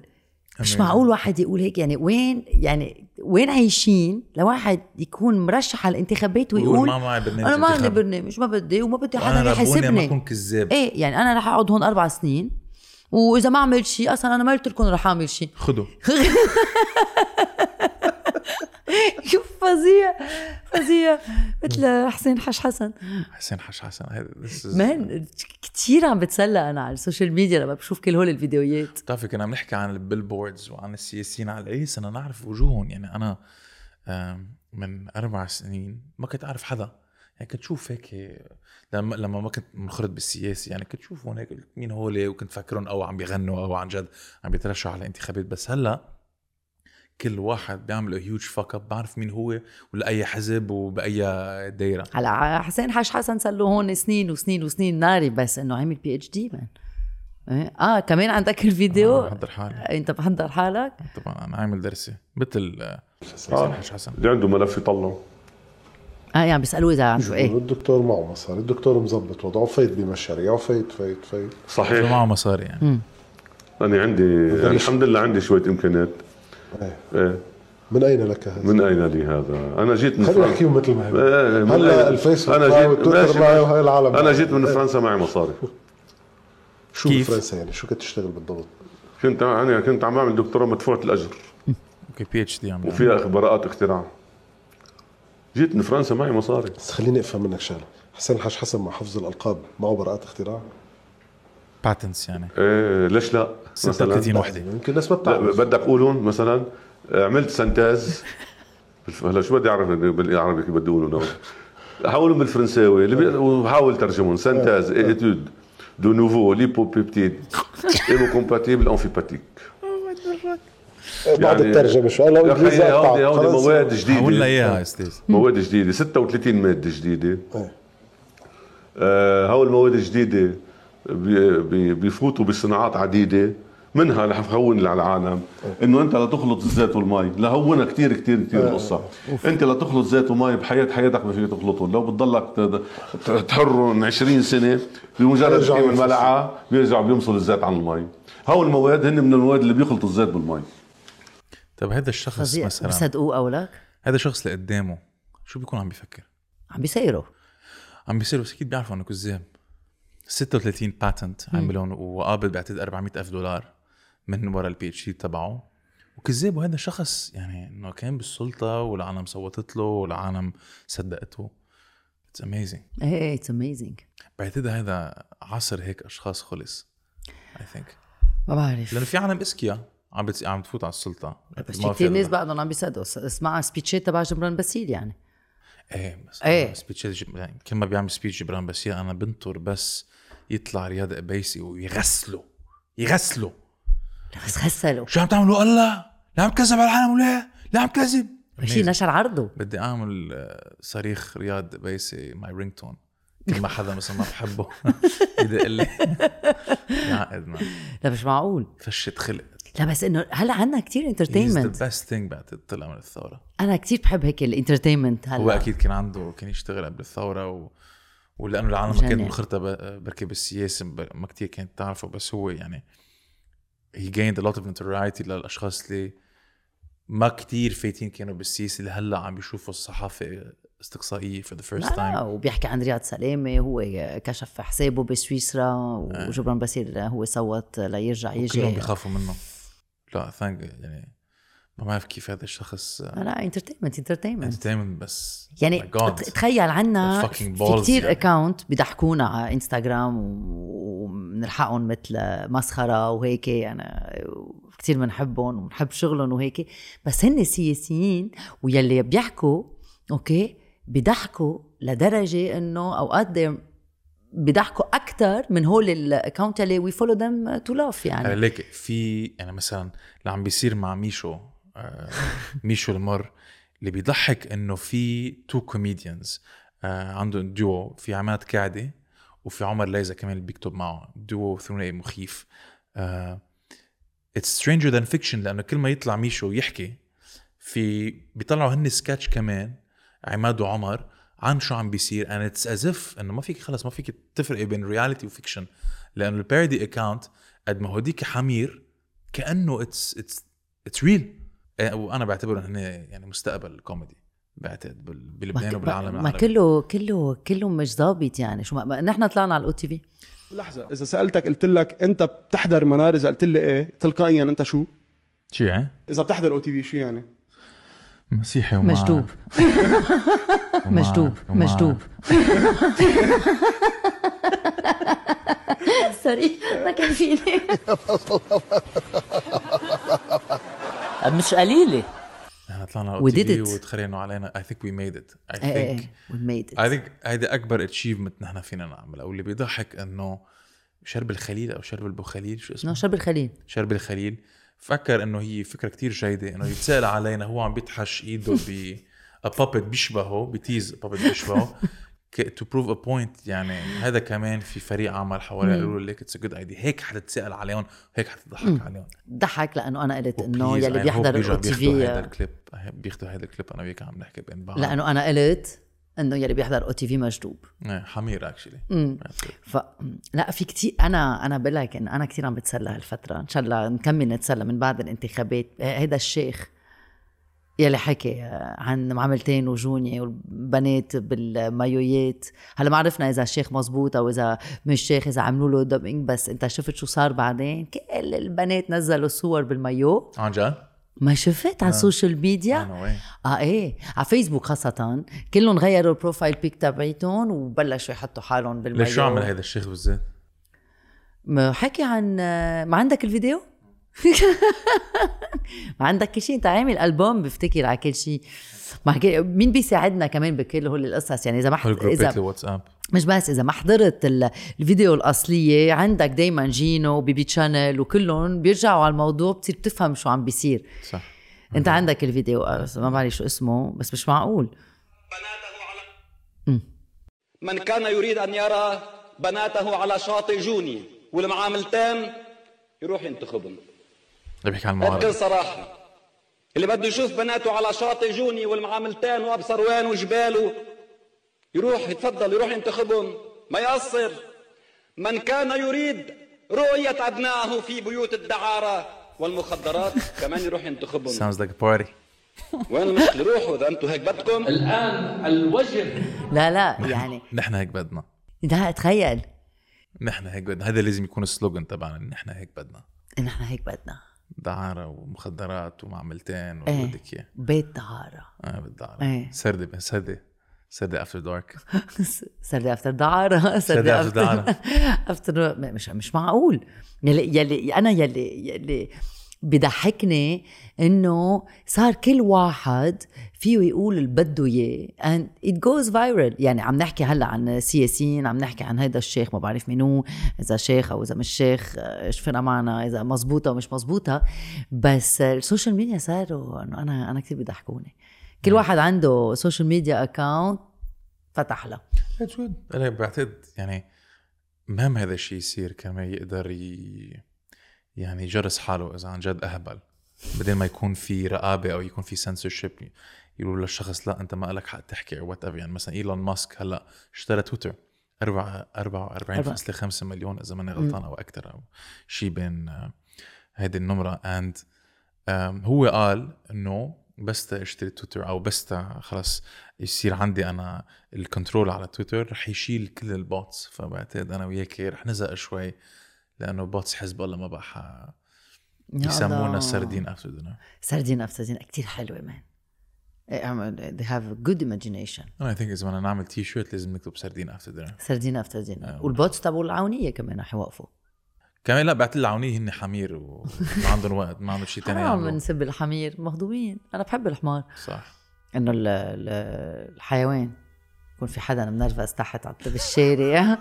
مش. معقول واحد يقول هيك؟ يعني وين يعني وين عايشين؟ لواحد يكون مرشح على الانتخابات ويقول ما معي برنامج أنا ما عندي. برنامج ما بدي وما بدي حدا ما يحاسبني. اكون كذاب. إيه يعني أنا رح أقعد هون أربع سنين وإذا ما عملت شيء أصلا أنا ما قلت لكم رح أعمل شيء خذوا شوف فظيع فظيع. مثل حسين حش حسن. حسين حش حسن. man كثير عم بتسلى أنا على السوشيال ميديا لما بشوف كل هول الفيديوهات. بتعرفي كنا عم نحكي عن ال billboards وعن السياسيين على أي سنة نعرف وجوههم. يعني أنا من أربع سنين ما كنت أعرف حدا. يعني كنت شوف هيك لما لما ما كنت منخرط بالسياسة يعني كنت شوفهم هيك مين هول وكنت فاكرهم أو عم بيغنوا أو عن جد عم بيترشحوا على انتخابات بس هلأ كل واحد بيعمل huge fuck up بعرف مين هو ولا اي حزب وبأي دايرة. هلا حسين حش حسن صار له هون سنين وسنين وسنين ناري بس إنه عمل PhD man إيه؟ آه كمان عندك الفيديو؟ آه، بحضر حالي أنت بحضر حالك؟ طبعا أنا عامل درسي. مثل آه، حسين حش حسن. اللي عنده ملف يطلعه. آه يعني بيسألوه إذا عنده إيه. الدكتور معه مصاري. الدكتور مزبط وضعه. فايت بمشاريع فايت فايت شو صحيح. معه مصاري يعني. أنا عندي يعني الحمد لله عندي شوية إمكانيات. إيه. إيه من أين لك هذا؟ من أين لي هذا أنا جيت من خلينا فرنسا نحكيهم مثل ما هي إيه، من هلا؟ الفيسبوك أنا معي جيت- ماشي، معي. وهي العالم أنا. جيت من إيه. فرنسا معي مصاري شو كيف؟ بفرنسا يعني شو كنت تشتغل بالضبط؟ كنت أنا كنت عم بعمل دكتوراه مدفوعة الأجر okay PhD عم. وفيها براءات اختراع جيت من فرنسا معي مصاري بس خليني افهم منك شغلة حسين الحاج حسن مع حفظ الألقاب معه براءات اختراع؟ patents يعني. إيه ليش لا؟ 36 مثلا وحده يمكن الناس ما بتعرف. بدك قولون مثلا عملت synthèse. هلا شو بدي أعرف بالعربي كيف بدي اقولهم حاولهم بالفرنساوي. وحاول ترجمهم. synthèse étude de nouveaux lipopeptides hémocompatibles amphipathiques بعد يعني- الترجمة شو يا انجليزي هودي. هودي. مواد جديدة. حولنا إياها يا أستاذ. مواد جديدة. 36 مادة جديدة. إيه. آه هول المواد الجديدة. بيفوتوا بصناعات عديدة منها رح هون على العالم إنه أنت لا تخلط الزيت والمي. لهونها كثير كثير كثير القصة أنت لا تخلط زيت ومي بحياة حياتك ما فيك تخلطهم لو بتضلك تحرهم 20 سنة بمجرد تقيم. الملعقه بيرجعوا بيمصوا الزيت عن المي. هول المواد هن من المواد اللي بيخلطوا الزيت بالمي. طيب هذا الشخص مثلا بصدقوه قولك هذا الشخص اللي قدامه شو بيكون عم بيفكر؟ عم بيسيروا عم بيصير بس أكيد بيعرفوا إنه كذاب. 36 patent عملهم وقابل بعتقد 400 ألف دولار من ورا ال PhD تبعه. وكذاب وهذا شخص يعني إنه كان بالسلطة والعالم صوتت له والعالم صدقته. it's amazing إيه it's amazing بعتقد هذا عصر هيك أشخاص خلص I think ما بعرف. لأنه في عالم اذكياء عم بت... عم تفوت على السلطة. بس في كثير ناس بعدهم عم بيصدقوا اسمع speech ات تبع جبران باسيل يعني. إيه بس جب... يعني كل ما بيعمل speech جبران باسيل أنا بنطر بس يطلع رياض قبيسي ويغسله. يغسله. بس غسلوا شو عم تعملوا الله؟ لا عم تكذب على العالم ولا لا عم تكذب شيء نشر عرضه. بدي أعمل آه، صريخ رياض قبيسي my ringtone كل ما حدا مثلا ما بحبه يدق لي. يعقد لا مش معقول. فشة خلق. لا بس إنه هلا عندنا كثير entertainment best thing بعد طلع من الثورة. أنا كثير بحب هيك ال entertainment هلا. هو أكيد كان عنده كان يشتغل قبل الثورة و... ولأنه العالم ما كانت ب- بركي بالسياسة ب- ما كتير كانت تعرفه بس هو يعني he gained a lot of notoriety للأشخاص اللي ما كتير فايتين كانوا بالسياسة اللي هلا عم بيشوفوا for the first لا لا time. وبيحكي عن رياض سلامة هو كشف حسابه بسويسرا وجبران باسيل هو صوت ليرجع كلهم يجي بيخافوا منه. لا think يعني ما بعرف كيف هذا الشخص لا لا entertainment entertainment entertainment بس يعني. ت- تخيل عنا في كتير يعني. account بيضحكونا على انستغرام وبنلحقهم مثل مسخرة وهيك أنا كثير بنحبهم وبنحب شغلهم وهيك بس هن سياسيين ويلي بيحكوا okay بيضحكوا لدرجة إنه أوقات بيضحكوا أكثر من هول ال account اللي we follow them to laugh يعني. ليك في يعني مثلا اللي عم بيصير مع ميشو آه ميشو المر اللي بيضحك إنه في two comedians آه عندهم ديو في عماد كعدي وفي عمر ليزا كمان اللي بيكتب معه ديو ثنائي مخيف. آه it's stranger than fiction لأنه كل ما يطلع ميشو يحكي في بيطلعوا هن سكتش كمان عماد وعمر عن شو عم بيصير. And it's as if إنه ما فيك خلص ما فيك تفرقي بين reality و fiction لأنه ال parody account قد ما هوديك حمير كأنه it's it's it's real وأنا بعتبره هن يعني مستقبل الكوميدي بعتقد بلبنان ما, وبالعالم ما العربي. كله كله كله مش ظابط يعني. شو ما- ما نحن طلعنا على ال OTV. لحظة إذا سألتك قلت لك أنت بتحضر منار إذا قلت لي إيه تلقائيا أنت شو؟ شو يعني؟ إذا بتحضر OTV شو يعني؟ مسيحي ومع مجدوب ومع- مجدوب ومع- مجدوب سوري ما كان فيني. مش قليلة. نحن طلعنا We على did it. علينا. I think we made it. I إيه think we made it. I think هيدا أكبر achievement نحن فينا نعملها واللي بيضحك إنه شربل خليل أو شربل بو خليل شو اسمه؟ شربل خليل. شربل خليل. فكر إنه هي فكرة كتير جيدة إنه يتسأل علينا هو عم بيتحش إيده ب puppet بيشبهه بتيز puppet بيشبهه to prove a point يعني هذا كمان في فريق عمل حوالي قالوا لك it's a good idea هيك حتتسأل عليهم هيك حتضحك عليهم. ضحك لأنه أنا قلت إنه يلي hope بيحضر ال OT هيدا في الكليب بياخذوا هيدا الكليب أنا وياك عم نحكي بين بعض. لأنه أنا قلت إنه يلي بيحضر OTV مجدوب. إيه، حمير actually ف لا في كتير أنا أنا بقول لك انه أنا كثير عم بتسلى هالفترة. إن شاء الله نكمل نتسلى من بعد الانتخابات. هيدا الشيخ يلي حكي عن معاملتين وجوني والبنات بالمايويات. هلا ما عرفنا إذا الشيخ مزبوط أو إذا مش شيخ إذا عملوا له dubbing بس أنت شفت شو صار بعدين؟ كل البنات نزلوا صور بالمايو. عن جد؟ ما شفت على ال social media أنا وين؟ آه إيه. على فيسبوك خاصة. كلهم غيروا ال profile pic تبعيتهم وبلشوا يحطوا حالهم بالمايو. ليش شو عمل هيدا الشيخ بالذات؟ ما حكي عن ما عندك الفيديو؟ ما عندك كل شيء. أنت عامل ألبوم بفتكر على كل شيء. ما حكي مين بيساعدنا كمان بكل هول القصص؟ يعني إذا ما حد اذا الواتساب. مش بس إذا ما حضرت ال- الفيديو الأصلية عندك دايما جينو وبيبي channel وكلهم بيرجعوا على الموضوع بتصير تفهم شو عم بيصير. صح. أنت عندك الفيديو آه، ما بعرف شو اسمه بس مش معقول. من كان يريد أن يرى بناته على شاطئ جوني والمعاملتان يروح ينتخبهم. بيحكي عن بكل المعارضة صراحة اللي بده يشوف بناته على شاطئ جوني والمعاملتان وأبصر وين وجباله يروح يتفضل يروح ينتخبهم. ما يقصر. من كان يريد رؤية أبنائه في بيوت الدعارة والمخدرات كمان يروح ينتخبهم. Sounds like a party. وين المشكلة؟ روحوا إذا أنتم هيك بدكم. الآن الوجه. لا لا يعني نحن هيك بدنا. لا تخيل. نحن هيك بدنا. هذا لازم يكون السلوغن تبعنا. نحن هيك بدنا. نحن هيك بدنا. دعارة ومخدرات ومعملتين إيه وبدك إياه. بيت دعارة. آه بالدعارة إيه. سردة سردة. سردة افتر دارك سردة افتر دعارة. سردة أفتر دعارة. after مش مش معقول. يلي يلي أنا يلي يلي بضحكني إنه صار كل واحد فيه يقول اللي بده إياه. And it goes viral. يعني عم نحكي هلا عن سياسيين عم نحكي عن هيدا الشيخ ما بعرف مين هو إذا شيخ أو إذا مش شيخ إيش معنا إذا مزبوطة أو مش مزبوطة. بس ال social media صاروا إنه أنا أنا كثير بيضحكوني كل واحد عنده social media account فتح له. أنا بعتقد يعني مهم هذا الشيء يصير كمان يقدر ي... يعني يجرس حاله إذا عن جد أهبل بدل ما يكون في رقابة أو يكون في سنسورشيب يقولوا للشخص لا أنت ما لك حق تحكي أو what يعني مثلا إيلون ماسك هلأ اشترى تويتر 4 44.5 مليون إذا ماني غلطان أو أكثر أو شيء بين آه، هيدي النمرة. and هو قال إنه بس اشتري تويتر أو بس خلص يصير عندي أنا ال control على تويتر رح يشيل كل ال bots. فبعتقد أنا وياك رح نزق شوي لأنه bots حزب الله ما بقى الله. السردين after dinner سردين after din كتير حلوة man they have good imagination. أنا think إذا بدنا نعمل تي شيرت لازم نكتب سردين after dinner سردين after آه. وال bots تبعوا العونية كمان رح يوقفوا. كمان لا بعت العونية هن حمير وما عندهم وقت ما عندهم شيء ثاني حرام نسب الحمير مهضومين. أنا بحب الحمار. صح. إنه ال- ال- الحيوان يكون في حدا منرفز تحت على بالشارع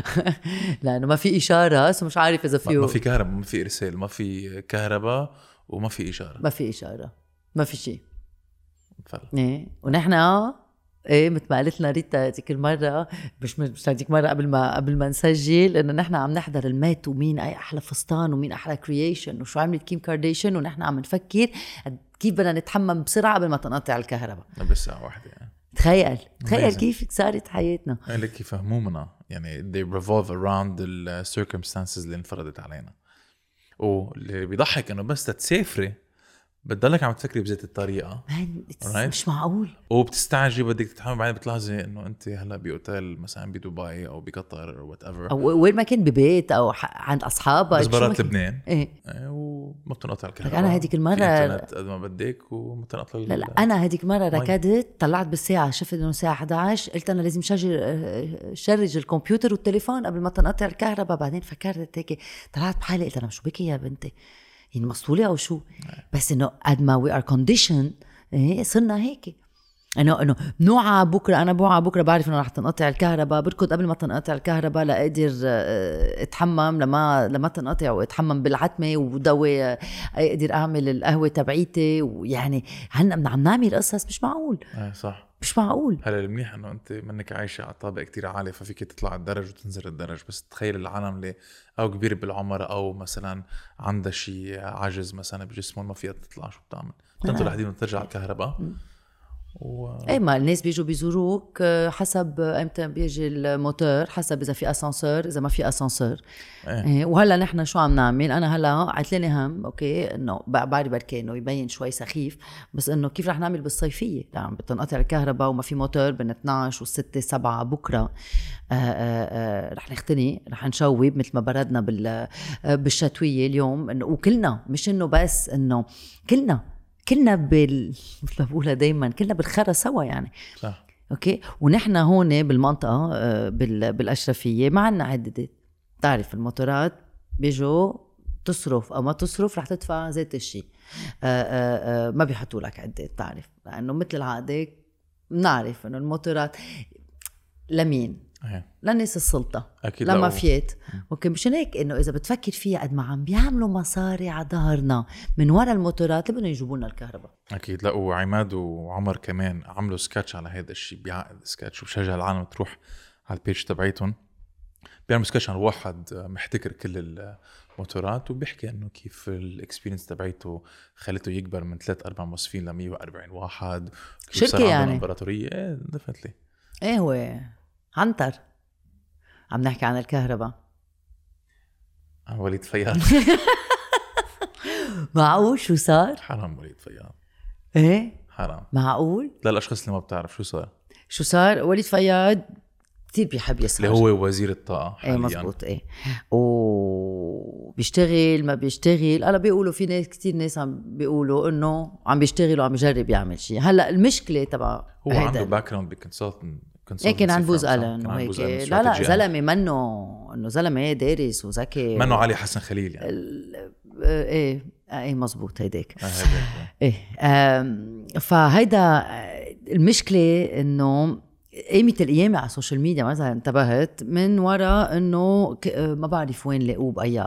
لأنه ما في إشارة so مش عارف إذا فيه ما في كهرباء ما في إرسال ما في كهرباء وما في إشارة. ما في إشارة ما في شيء. full. إيه ونحن إيه مثل ما قالت لنا ريتا هذيك المرة مش مش هذيك مرة قبل ما قبل ما نسجل إنه نحن عم نحضر ال Met ومين أي أحلى فستان ومين أحلى creation وشو عملت كيم كارديشن ونحن عم نفكر كيف بدنا نتحمم بسرعة قبل ما تنقطع الكهرباء بس ساعة واحدة يعني. تخيل تخيل. كيف صارت حياتنا لك يفهموا منا يعني they revolve around the circumstances اللي انفرضت علينا واللي بيضحك إنه بس تسافري بتضلك عم تفكري بذات الطريقة Right. مش معقول وبتستعجلي بدك تتحممي بعدين بتلاحظي إنه أنت هلأ بأوتيل مثلا بدبي أو بقطر أو whatever أو وين ما كان ببيت أو عند أصحابك بس شو برات. لبنان إيه إيه، وما بتنقطع الكهرباء المرة- في إنترنت قد ما بدك وما تنقطع لا لا أنا هذيك مرة. ركضت طلعت بالساعة شفت إنه الساعة 11 قلت أنا لازم شرّج شرّج الكمبيوتر والتليفون قبل ما تنقطع الكهرباء بعدين فكرت هيك طلعت بحالي قلت أنا مش بكي يا بنتي يعني مسطوله أو شو؟ بس إنه قد ما we are condition صرنا هيك. إنه إنه بنوعى بكرة أنا بوعى بكرة بعرف إنه رح تنقطع الكهرباء بركض قبل ما تنقطع الكهرباء لاقدر آه، أتحمم لما لما تنقطع وأتحمم بالعتمة وضوي آه، أقدر أعمل القهوة تبعيتي ويعني هن عم نعمل قصص مش معقول. إيه صح. مش معقول. هلا المنيح إنه أنت منك عايشة على طابق كتير عالي ففيك تطلع الدرج وتنزل الدرج. بس تخيل العالم اللي أو كبيره بالعمر أو مثلا عندها شيء عجز مثلا بجسمهم ما فيها تطلع شو بتعمل؟ بتنطر لحدين وترجع الكهرباء. و إيه ما الناس بيجوا بيزوروك آه، حسب إمتى بيجي الموتور حسب إذا في أسانسور إذا ما في أسانسور. إيه. إيه وهلأ نحن شو عم نعمل؟ أنا هلأ عتلاني هم okay إنه بعرف بركي انه يبين شوي سخيف بس إنه كيف رح نعمل بالصيفية؟ لما بتنقطع الكهرباء وما في موتور بين 12 و6 7 بكرة. آه آه آه رح نختني رح نشوب مثل ما بردنا بال آه، بالشتوية اليوم. انه وكلنا مش إنه بس إنه كلنا. كلنا بال مثل ما بقولها دائما كلنا بالخرا سوا يعني. صح. okay؟ ونحن هون بالمنطقة آه، بال- بالأشرفية ما عندنا عدادات بتعرف الموتورات بيجوا تصرف أو ما تصرف رح تدفع ذات الشيء آه، آه، ما بيحطوا لك عداد بتعرف لأنه مثل العادة بنعرف إنه الموتورات لمين؟ إيه. لناس السلطة أكيد لا، لما و- فيت okay مشان هيك إنه إذا بتفكر فيها قد ما عم بيعملوا مصاري على ظهرنا من ورا الموتورات اللي بدهم يجيبوا لنا الكهرباء. أكيد لا وعماد وعمر كمان عملوا سكتش على هذا الشيء بيعقد سكتش وبشجع العالم تروح على ال page تبعيتهم. بيعملوا سكتش عن واحد محتكر كل الموتورات وبيحكي إنه كيف ال experience تبعيته خلته يكبر من ثلاث أربع موظفين ل 140 واحد. عندهم يعني. امبراطوريه إيه definitely إيه هو. عنتر عم نحكي عن الكهرباء. عن وليد فياض. معقول؟ شو صار؟ حرام وليد فياض. إيه؟ حرام. معقول؟ للأشخاص اللي ما بتعرف شو صار؟ شو صار؟ وليد فياض كثير بيحب يسهر. اللي هو وزير الطاقة إيه حاليا. مزبوط إيه. وبيشتغل ما بيشتغل. هلأ بيقولوا في ناس كثير ناس عم بيقولوا إنه عم بيشتغل وعم يجرب يعمل شيء هلأ المشكلة تبع هو عنده background ب consultant إيه كان عن بوز ألن وهيك. لا لا زلمة منه إنه زلمة إيه دارس وذكي منه علي حسن خليل يعني؟ ال- إيه إيه مزبوط هيداك آه، هيدا. إيه آم، فهيدا آه، المشكلة إنه قيمة القيامة على ال social media مثلا انتبهت من وراء إنه آه، ما بعرف وين لاقوه بأي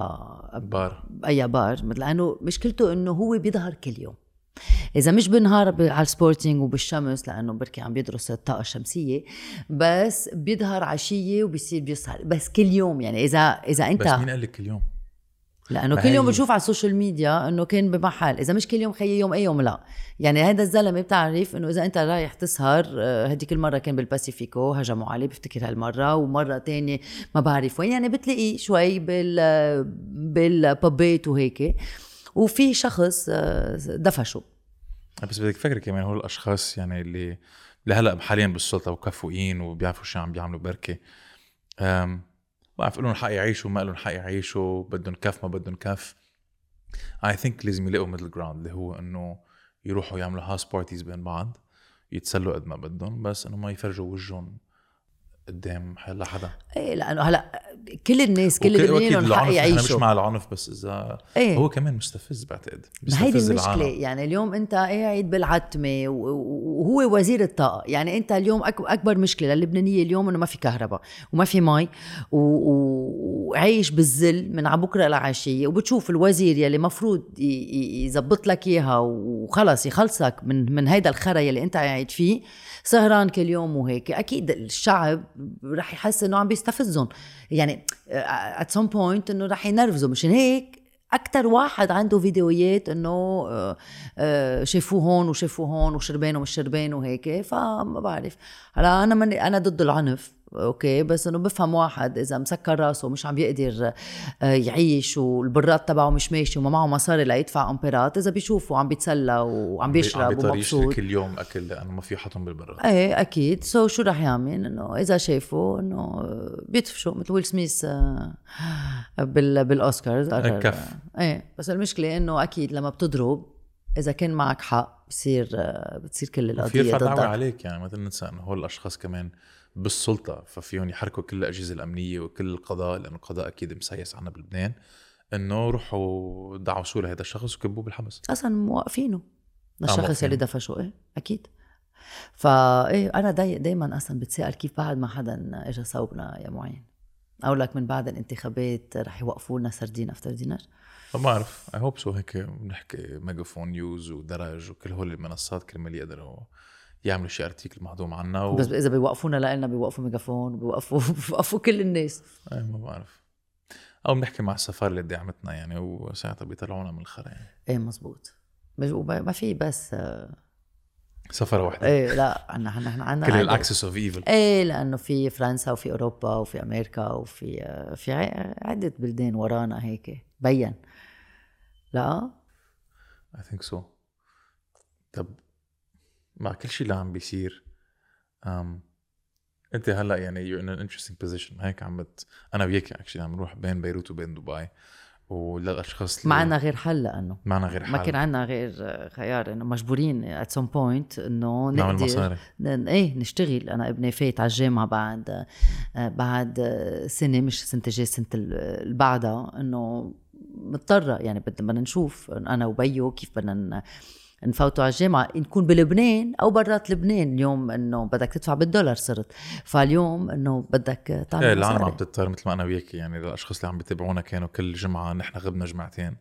بار. بأي بار لأنه مشكلته إنه هو بيظهر كل يوم. إذا مش بالنهار على السبورتينج وبالشمس لأنه بركي عم بيدرس الطاقة الشمسية بس بيظهر عشيه وبيصير بيسهر بس كل يوم يعني اذا إذا أنت بس مين قال لك اليوم؟ لأنه ما كل يوم بشوف على السوشيال ميديا إنه كان بمحل. إذا مش كل يوم خيي يوم أي يوم لا. يعني هذا الزلمة بتعرف إنه إذا أنت رايح تسهر آه، هديك المره كان بالباسيفيكو هجموا عليه بفتكر هالمرة. ومرة تانية ما بعرف وين. يعني بتلاقيه شوي بال بال pub يت وهيك. وفي شخص آه، دفشه. بس بدك تفكري كمان هول الأشخاص يعني اللي اللي هلأ حاليا بالسلطة وكفؤين وبيعرفوا شو عم بيعملوا بركة. بعرف لهم حق يعيشوا ما لهم حق يعيشوا بدهم كف ما بدهم كف. I think لازم يلاقوا middle ground اللي هو إنه يروحوا يعملوا house parties بين بعض يتسلوا قد ما بدهم بس إنه ما يفرجوا وجههم قدام حيلا حدا. إيه لأنه هلأ كل الناس كل اللبنانيين لهم حق العنف إحنا مش يعيشوا. مع العنف بس إذا إيه. هو كمان مستفز بعتقد. ما هيدي المشكلة. العالم. يعني اليوم أنت قاعد و- وهو وزير الطاقة. يعني أنت اليوم أكبر مشكلة للبنانية اليوم إنه ما في كهرباء وما في مي وعايش بالذل من على بكرة لعشية وبتشوف الوزير يلي مفروض يزبط لك إياها وخلص يخلصك من من هيدا الخرا يلي أنت قاعد فيه. سهران كل يوم وهيك. أكيد الشعب رح يحس إنه عم بيستفزهم. يعني at some point إنه رح ينرفزوا مشان هيك أكثر واحد عنده فيديوهات إنه آه، آه، شافوه هون وشافوه هون وشربان ومش شربان وهيك. فما بعرف. هلا أنا من أنا ضد العنف. أوكي بس إنه بفهم واحد إذا مسكر راسه ومش عم بيقدر آه، يعيش والبراد تبعه مش ماشي وما معه مصاري ليدفع أمبيرات إذا بيشوفه عم بيتسلى وعم بيشرب ومبسوط. كل يوم أكل لأنه ما في حطهم بالبراد. إيه أكيد. so شو رح يعمل؟ إنه إذا شافوا إنه بيدفشوا مثل ويل سميث آه، بال بالأوسكارز. قرر- الكف. إيه بس المشكلة إنه أكيد لما بتضرب إذا كان معك حق بصير آه، بتصير كل في القضية ضدك. عليك يعني ما تنسى إنه هول الأشخاص كمان بالسلطة ففيهم يحركوا كل الأجهزة الأمنية وكل القضاء لأنه القضاء أكيد مسيس عنا بلبنان إنه روحوا دعوا لهذا الشخص وكبوه بالحبس أصلا موقفينه للشخص موقفينه. اللي دفشه إيه أكيد. فا إيه أنا داي دايما أصلا بتسال كيف بعد ما حدا اجى صوبنا يا معين؟ أقول لك من بعد الانتخابات رح يوقفوا لنا سردين أفتر دينار. ما بعرف I hope so هيك بنحكي ميجافون نيوز ودرج وكل هول المنصات كرمال يقدروا يعملوا شي article مهضوم عنا و... بس إذا بيوقفونا لنا بيوقفوا ميجافون بيوقفوا بيوقفوا كل الناس. اي ما بعرف. أو بنحكي مع السفاره اللي دعمتنا يعني وساعتها بيطلعونا من الخرا يعني. إيه مزبوط. ما في بس آه، سفرة واحدة إيه لا عنا نحن عنا كل. ال axis of evil إيه لأنه في فرنسا وفي أوروبا وفي أمريكا وفي آه، في ع- عدة بلدان ورانا هيك. بين. لا؟ I think so طب مع كل شيء اللي عم بيصير. um, أنت هلأ يعني in an interesting position. هيك عم بت... أنا وياك actually عم نروح بين بيروت وبين دبي. وللاشخاص اللي ما عنا غير حل لأنه. معنا غير ما حل. كان عنا غير خيار إنه مجبورين at some point إنه نعمل مصاري. ن- إيه نشتغل. أنا ابني فايت على الجامعة بعد بعد سنة مش سنه الجاي سنه ال- اللي بعدها. إنه مضطرة. يعني بدنا نشوف أنا وبيو كيف بدنا نفوتوا على الجامعة نكون بلبنان أو برات لبنان اليوم إنه بدك تدفع بالدولار صرت. فاليوم إنه بدك تعمل إيه العالم. عم تضطر مثل ما أنا وياك يعني الأشخاص اللي عم بيتابعونا كانوا كل جمعة نحن غبنا جمعتين.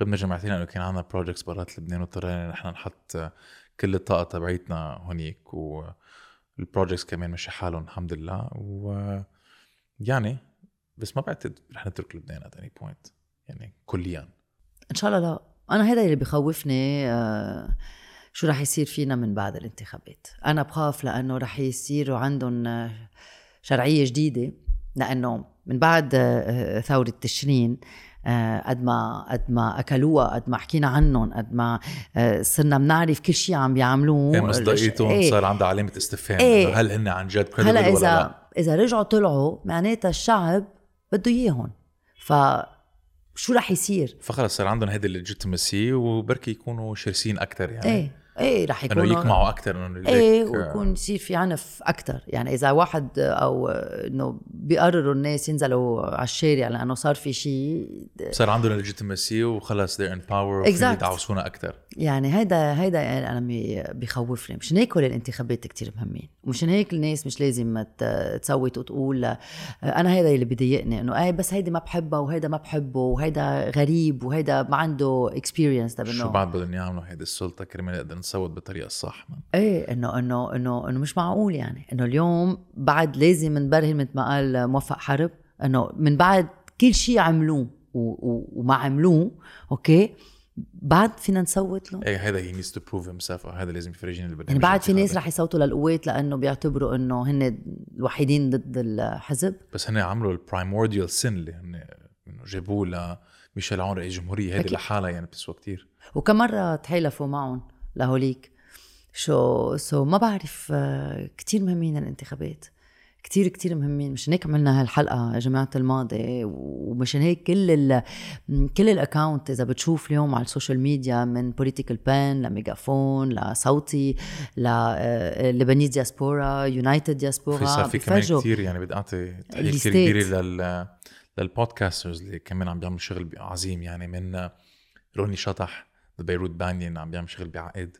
غبنا جمعتين لأنه كان عندنا projects برات لبنان واضطرينا نحن نحط كل الطاقة تبعيتنا هونيك وال projects كمان مشي حالهم الحمد لله. و يعني بس ما بعتقد رح نترك لبنان at any point يعني كليا. إن شاء الله لا. أنا هذا اللي بخوفني آه، شو رح يصير فينا من بعد الانتخابات أنا بخاف لأنه رح يصيروا عندهم آه، شرعية جديدة لأنه من بعد آه، ثورة تشرين آه، قد ما قد ما أكلوها قد ما حكينا عنهم قد ما آه، صرنا بنعرف كل شيء عم بيعملوه إيه مصداقيتهم إيه. صار عندها علامة استفهام. إنه هل هن عن جد هلأ ولا إذا لا إذا رجعوا طلعوا معناتها الشعب بده إياهم ف شو رح يصير؟ فخلص صار عندهم هيدي الليجيتيمسي وبركي يكونوا شرسين أكثر يعني إيه إيه رح إنه يكونوا يقمعوا أكثر انه إيه ليك- ويكون يصير في عنف أكثر يعني إذا واحد أو إنه بيقرروا الناس ينزلوا على الشارع لأنه صار في شيء صار عندهم الليجيتيمسي وخلص they're in power وفيهم Exact. يدعوسونا أكثر يعني هيدا هيدا يعني أنا بخوفني. مشان هيك كل الانتخابات كتير مهمين؟ ومشان هيك الناس مش لازم تصوت وتقول آه، أنا هيدا اللي بضايقني إنه إيه بس هيدي ما بحبها وهيدا ما بحبه وهيدا غريب وهيدا ما عنده اكسبيرينس شو بعد بدهم يعملوا هيدي السلطة؟ كرمال نقدر نصوت بالطريقة الصح. إيه إنه إنه إنه إنه مش معقول يعني. إنه اليوم بعد لازم نبرهن مثل ما قال موفق حرب. إنه من بعد كل شيء عملوه وما عملوه أوكي بعد فينا نصوت له. إيه هذا he needs to prove himself هذا لازم يفرجيني البرنامج يعني بعد في ناس. رح يصوتوا للقوات لأنه بيعتبروا إنه هن الوحيدين ضد الحزب. بس هن عملوا ال primordial sin اللي هن إنه جابوه لميشيل عون رئيس جمهوريه أكيد. لحالها يعني بتسوى كتير. وكم مرة تحالفوا معهم؟ لهوليك. شو so ما بعرف آه، كتير مهمين الانتخابات. كتير كتير مهمين. مشان هيك عملنا هالحلقة يا جماعة الماضي ومشان هيك كل ال كل ال account إذا بتشوف اليوم على السوشيال ميديا من Political Pen لميجافون لصوتي ل Lebanese Diaspora United في دياسبورا صار في كمان كثير يعني بدي اعطي تحيه كثير. كبيره لل لل podcasters اللي كمان عم بيعملوا شغل عظيم يعني من روني شطح Beirut Banyan عم بيعمل شغل بعقد.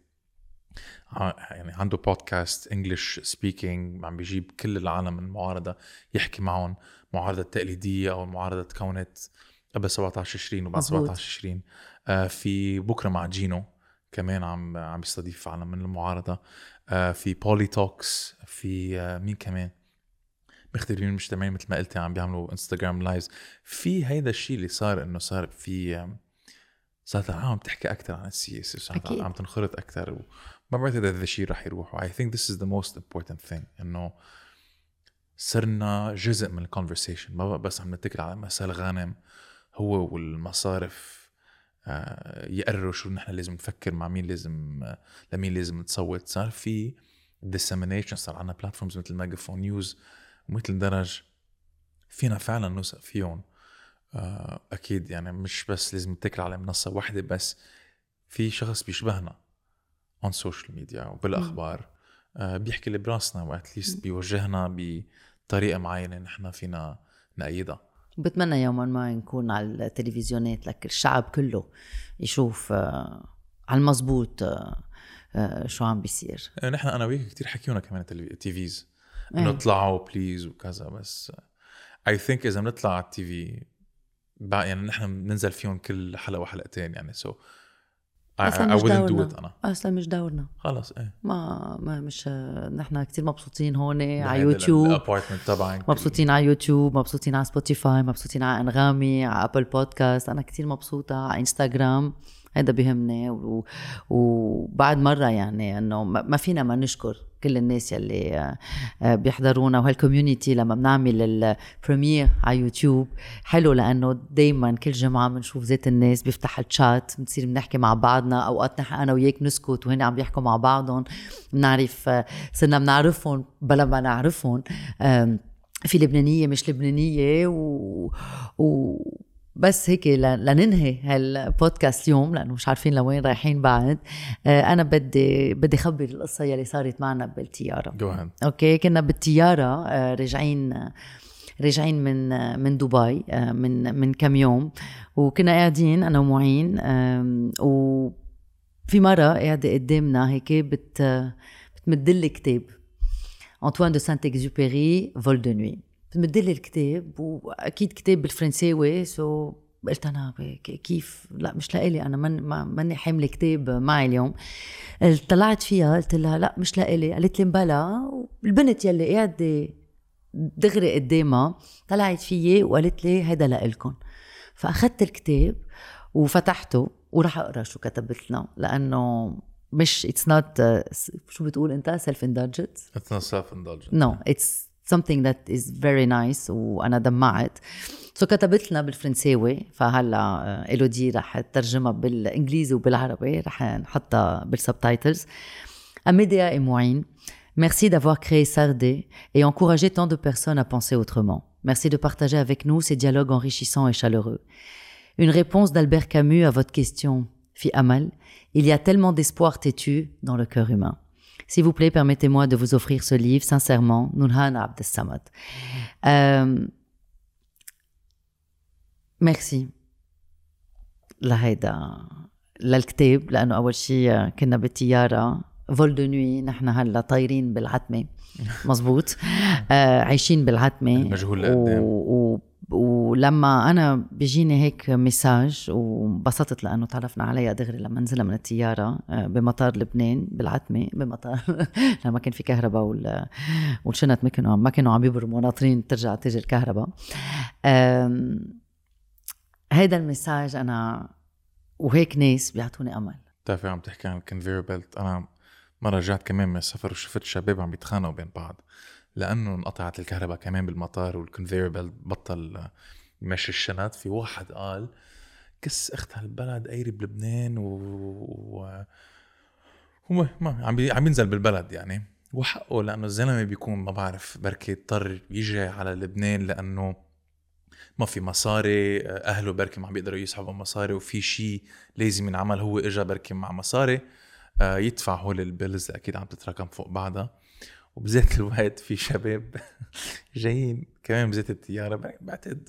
يعني عنده بودكاست English speaking عم بيجيب كل العالم من المعارضه يحكي معهم معارضة تقليدية أو المعارضه تكونت قبل 17 20 وبعد مزبوط. 17 20 آه في بكرة مع جينو كمان عم عم يستضيف عالم من المعارضة. آه في Poli Talks في آه مين كمان؟ مختربين مجتمعين مثل ما قلتي عم بيعملوا انستغرام lives في هيدا الشيء اللي صار إنه صار في صارت العالم تحكي أكثر عن السياسة صارت أكيد. عم تنخرط أكثر وما بعتقد هذا الشيء رح يروح I think this is the most important thing إنه صرنا جزء من ال conversation ما بس عم نتكل على مسار غانم هو والمصارف آه، يقرروا شو نحن لازم نفكر مع مين لازم لمين لازم نصوت. صار في dissemination صار عندنا platforms مثل ميجافون نيوز ومثل درج فينا فعلا نوثق فيهم. أكيد يعني مش بس لازم نتكل على منصة واحدة بس في شخص بيشبهنا on social media وبالأخبار. آه، بيحكي اللي براسنا و at least بيوجهنا بطريقة معينة نحن فينا نأيدها. بتمنى يوما ما نكون على التلفزيونات لك الشعب كله يشوف آه، على المزبوط آه، آه، شو عم بيصير. آه، نحن أنا وياك كثير حكيونا كمان ال TVs انه. اطلعوا please وكذا بس I think إذا بنطلع على التي في يعني نحن بننزل فيهم كل حلقة وحلقتين يعني. so أصلاً I مش دورنا. أنا. أصلا مش دورنا خلص إيه. ما ما مش نحن كتير مبسوطين هون على يوتيوب. ال apartment تبعك. مبسوطين على يوتيوب مبسوطين على سبوتيفاي مبسوطين على أنغامي على ابل بودكاست أنا كتير مبسوطة على انستغرام هذا بيهمني. و... وبعد مرة يعني إنه ما فينا ما نشكر. كل الناس يلي آه، آه، بيحضرونا وهال community لما بنعمل ال première على يوتيوب حلو لأنه دائما كل جمعة بنشوف ذات الناس بيفتح الشات بنصير بنحكي مع بعضنا أوقات نحن أنا وياك نسكت وهن عم بيحكوا مع بعضهم بنعرف آه، صرنا بنعرفهم بلا ما نعرفهم في لبنانية مش لبنانية و, و... بس هيك لننهي هالبودكاست اليوم لأنه مش عارفين لوين رايحين بعد. آه، أنا بدي بدي خبر القصة يلي صارت معنا بالطياره okay كنا بالطياره آه، راجعين راجعين من من دبي آه، من من كم يوم. وكنا قاعدين أنا ومعين وفي مرة قاعدة قدامنا هيك بت بتمدلي كتاب انطوان دو سانت اكزوبيري Vol de nuit بتمدلي الكتاب وأكيد كتاب بالفرنساوي so قلت أنا كيف؟ لا مش لإلي أنا من ما- ماني حامله كتاب معي اليوم. طلعت فيها قلت لها لا مش لإلي. قالت لي مبلا البنت يلي قاعدة دغري قدامها طلعت فيي وقالت لي هيدا لإلكن. فأخذت الكتاب وفتحته وراح أقرأ شو كتبت لنا لأنه مش it's not شو بتقول أنت؟ self-indulgent It's not self-indulgent. نو اتس something that is very nice وانا دمعت سو كتبت لنا بالفرنساوي فهلا آه، الودي رح تترجمها بالانجليزي وبالعربي رح نحطها بالسبتايتلز Amédéa et Moine, merci d'avoir créé Sardé et encouragé tant de personnes à penser autrement. Merci de partager avec nous ces dialogues enrichissants et chaleureux. Une réponse d'Albert Camus à votre question, fit Amal. Il y a tellement d'espoir têtu dans le cœur humain. S'il vous plaît, permettez-moi de vous offrir ce livre, sincèrement, Nurhan Abdessamad. Euh, merci لهيدا للكتاب لأنه اول شيء كنا بالطياره Vol de nuit نحن هلا طايرين بالعتمه مزبوط آه عايشين بالعتمه المجهول لقدام. و... ولما أنا بيجيني هيك message وانبسطت لأنه تعرفنا عليها دغري لما نزلنا من الطياره آه، بمطار لبنان بالعتمة بمطار لما كان في كهرباء وال... والشنط ما كانوا ما كانوا عم يبرموا ناطرين ترجع تيجي الكهرباء. هيدا ال message أنا وهيك ناس بيعطوني أمل. بتعرفي عم تحكي عن ال conveyor belt أنا مرة رجعت كمان من السفر وشفت شباب عم بيتخانقوا بين بعض. لأنه انقطعت الكهرباء كمان بالمطار وال conveyor belt بطل يمشي الشنط. في واحد قال كس اخت هالبلد قايري بلبنان و, و... وما ما عم بي... عم ينزل بالبلد يعني. وحقه لأنه الزلمة بيكون ما بعرف بركي اضطر يجي على لبنان لأنه ما في مصاري أهله بركي ما عم بيقدروا يسحبوا مصاري وفي شيء لازم ينعمل هو اجى بركي مع مصاري. آه، يدفع هول ال bills أكيد عم تتراكم فوق بعضها. وبذات الوقت في شباب جايين كمان بذات الطياره بعتقد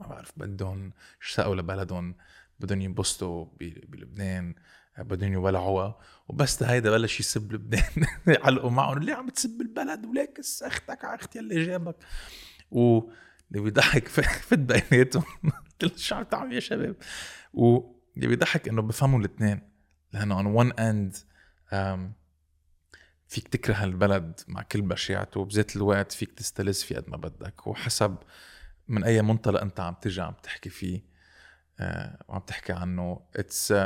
ما بعرف بدهم اشتاقوا لبلدهم بدهم ينبسطوا بلبنان بدهم يولعوها. وبس هيدا بلش يسب لبنان يعلقوا معهم. ليه عم تسب البلد وليك أختك على أختي اللي جابك. و اللي بيضحك فت بيناتهم قلت شو عم تعمل يا شباب. واللي بيضحك إنه بفهموا الاثنين. لأنه on one end فيك تكره البلد مع كل بشاعته وبذات الوقت فيك تستلذ فيه قد ما بدك. وحسب من أي منطلق أنت عم تجي عم تحكي فيه uh, وعم تحكي عنه it's uh,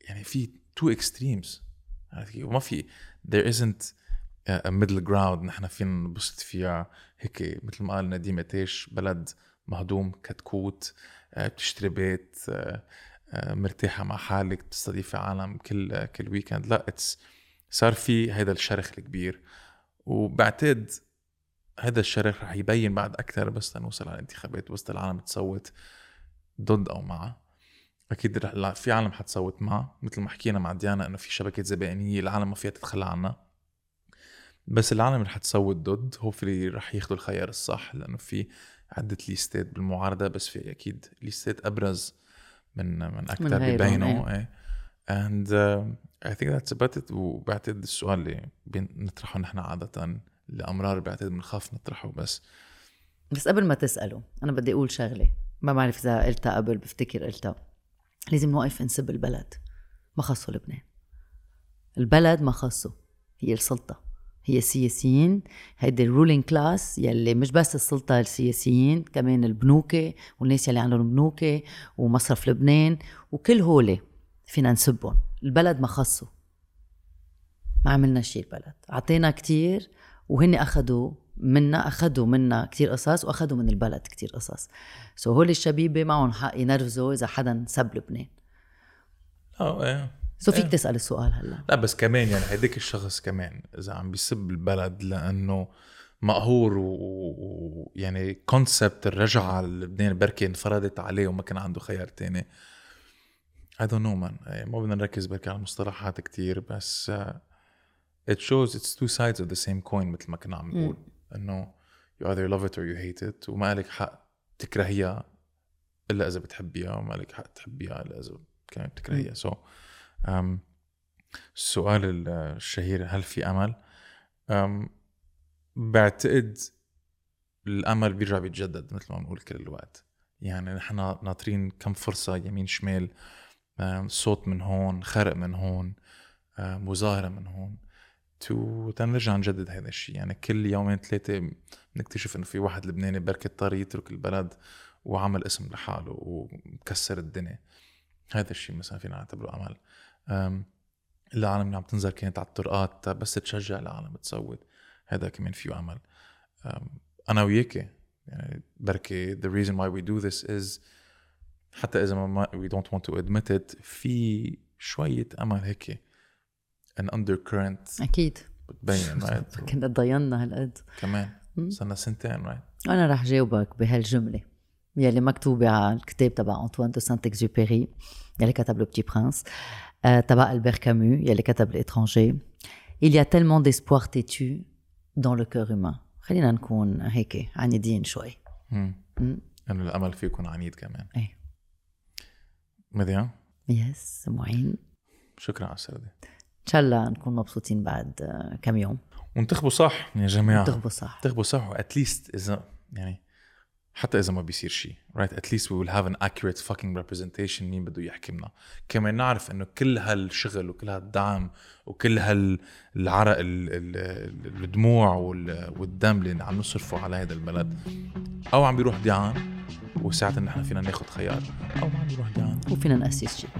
يعني في two extremes وما في there isn't a middle ground نحن فينا نبسط فيها. هيك مثل ما قال نديم تيش بلد مهضوم كتكوت آه، بتشتري بيت آه، آه، مرتاحة مع حالك بتستضيفي عالم كل كل weekend لا it's صار في هذا الشرخ الكبير وبعتقد هذا الشرخ رح يبين بعد أكثر بس لنوصل على الانتخابات بس العالم تصوت ضد أو مع. أكيد رح في عالم حتصوت معه مثل ما حكينا مع ديانا إنه في شبكه زبائنية العالم ما فيها تتخلى عنها بس العالم اللي حتصوت ضد هوفلي رح ياخذوا الخيار الصح لأنه في عدة ليستات بالمعارضة بس في أكيد ليستات أبرز من من أكثر ببينوا إيه. and I think that's about it وبعتقد السؤال اللي بنطرحه نحن عادة لأمرار بعتقد بنخاف نطرحه بس. بس قبل ما تسأله أنا بدي أقول شغلة ما بعرف إذا قلتها قبل بفتكر قلتها. لازم نوقف نسب البلد. ما خصه لبنان. البلد ما خصه. هي السلطة. هي السياسيين. هيدي ال ruling class يلي مش بس السلطة السياسيين كمان البنوكة والناس يلي عندهم بنوكة ومصرف لبنان وكل هولي فينا نسبهم. البلد ما خصوا ما عملنا شيء البلد. عطينا كتير وهن أخذوا منا أخذوا منا كتير قصص وأخذوا من البلد كتير قصص. so هول الشبيبة معهم حق ينرفزوا إذا حدا سب لبنان. آه إيه. so فيك تسأل السؤال هلا. لا بس كمان يعني هديك الشخص كمان إذا عم بيسب البلد لأنه مقهور ويعني و... concept الرجعة للبنان بركي انفرضت عليه وما كان عنده خيار تاني. I don't know man ما بدنا نركز بركي على المصطلحات كتير بس uh, it shows it's two sides of the same coin مثل ما كنا عم نقول. إنه you either love it or you hate it وما لك حق تكرهيها إلا إذا بتحبيها وما لك حق تحبيها إلا إذا كمان بتكرهيها so so السؤال الشهير هل في أمل؟ بعتقد الأمل بيرجع بيتجدد مثل ما بنقول كل الوقت. يعني نحن ناطرين كم فرصة يمين شمال صوت من هون خرق من هون مظاهرة من هون. تو تنرجع نجدد هذا الشيء. يعني كل يومين ثلاثة بنكتشف إنه في واحد لبناني بركي اضطر يترك البلد وعمل اسم لحاله ومكسر الدنيا. هذا الشيء مثلا فينا نعتبره أمل. العالم اللي عم تنزل كانت على الطرقات بس تشجع العالم تصوت. هذا كمان فيه أمل. أنا وياك يعني بركي the reason why we do this is حتى إذا ما don't want to admit it في شوية أمل هيك an undercurrent أكيد. بتبين right كنا ضلينا هالقد. كمان. صرنا سنتين right أنا رح جاوبك بهالجملة. يلي مكتوبة على الكتاب تبع أنطوان دو سانت اكزوبيري يلي كتب Le Petit Prince تبع ألبير كامو يلي كتب L'Étranger Il y a tellement d'espoir têtu dans le cœur humain. خلينا نكون هيك عنيدين شوي. إنه الأمل يكون عنيد كمان. إيه. مديان yes معين. شكرا على السردة. إن شاء الله نكون مبسوطين بعد كم يوم. وانتخبوا صح يا جماعة. انتخبوا صح. انتخبوا صح و at least إذا يعني حتى إذا ما بيصير شيء right at least we will have an accurate fucking representation مين بده يحكي لنا كمان نعرف إنه كل هالشغل وكل هالدعم وكل هالعرق الدموع والدم اللي عم نصرفه على هذا البلد أو عم بيروح ديعان وساعتها نحن فينا ناخذ خيار أو ما عم بيروح ديعان وفينا نأسس شيء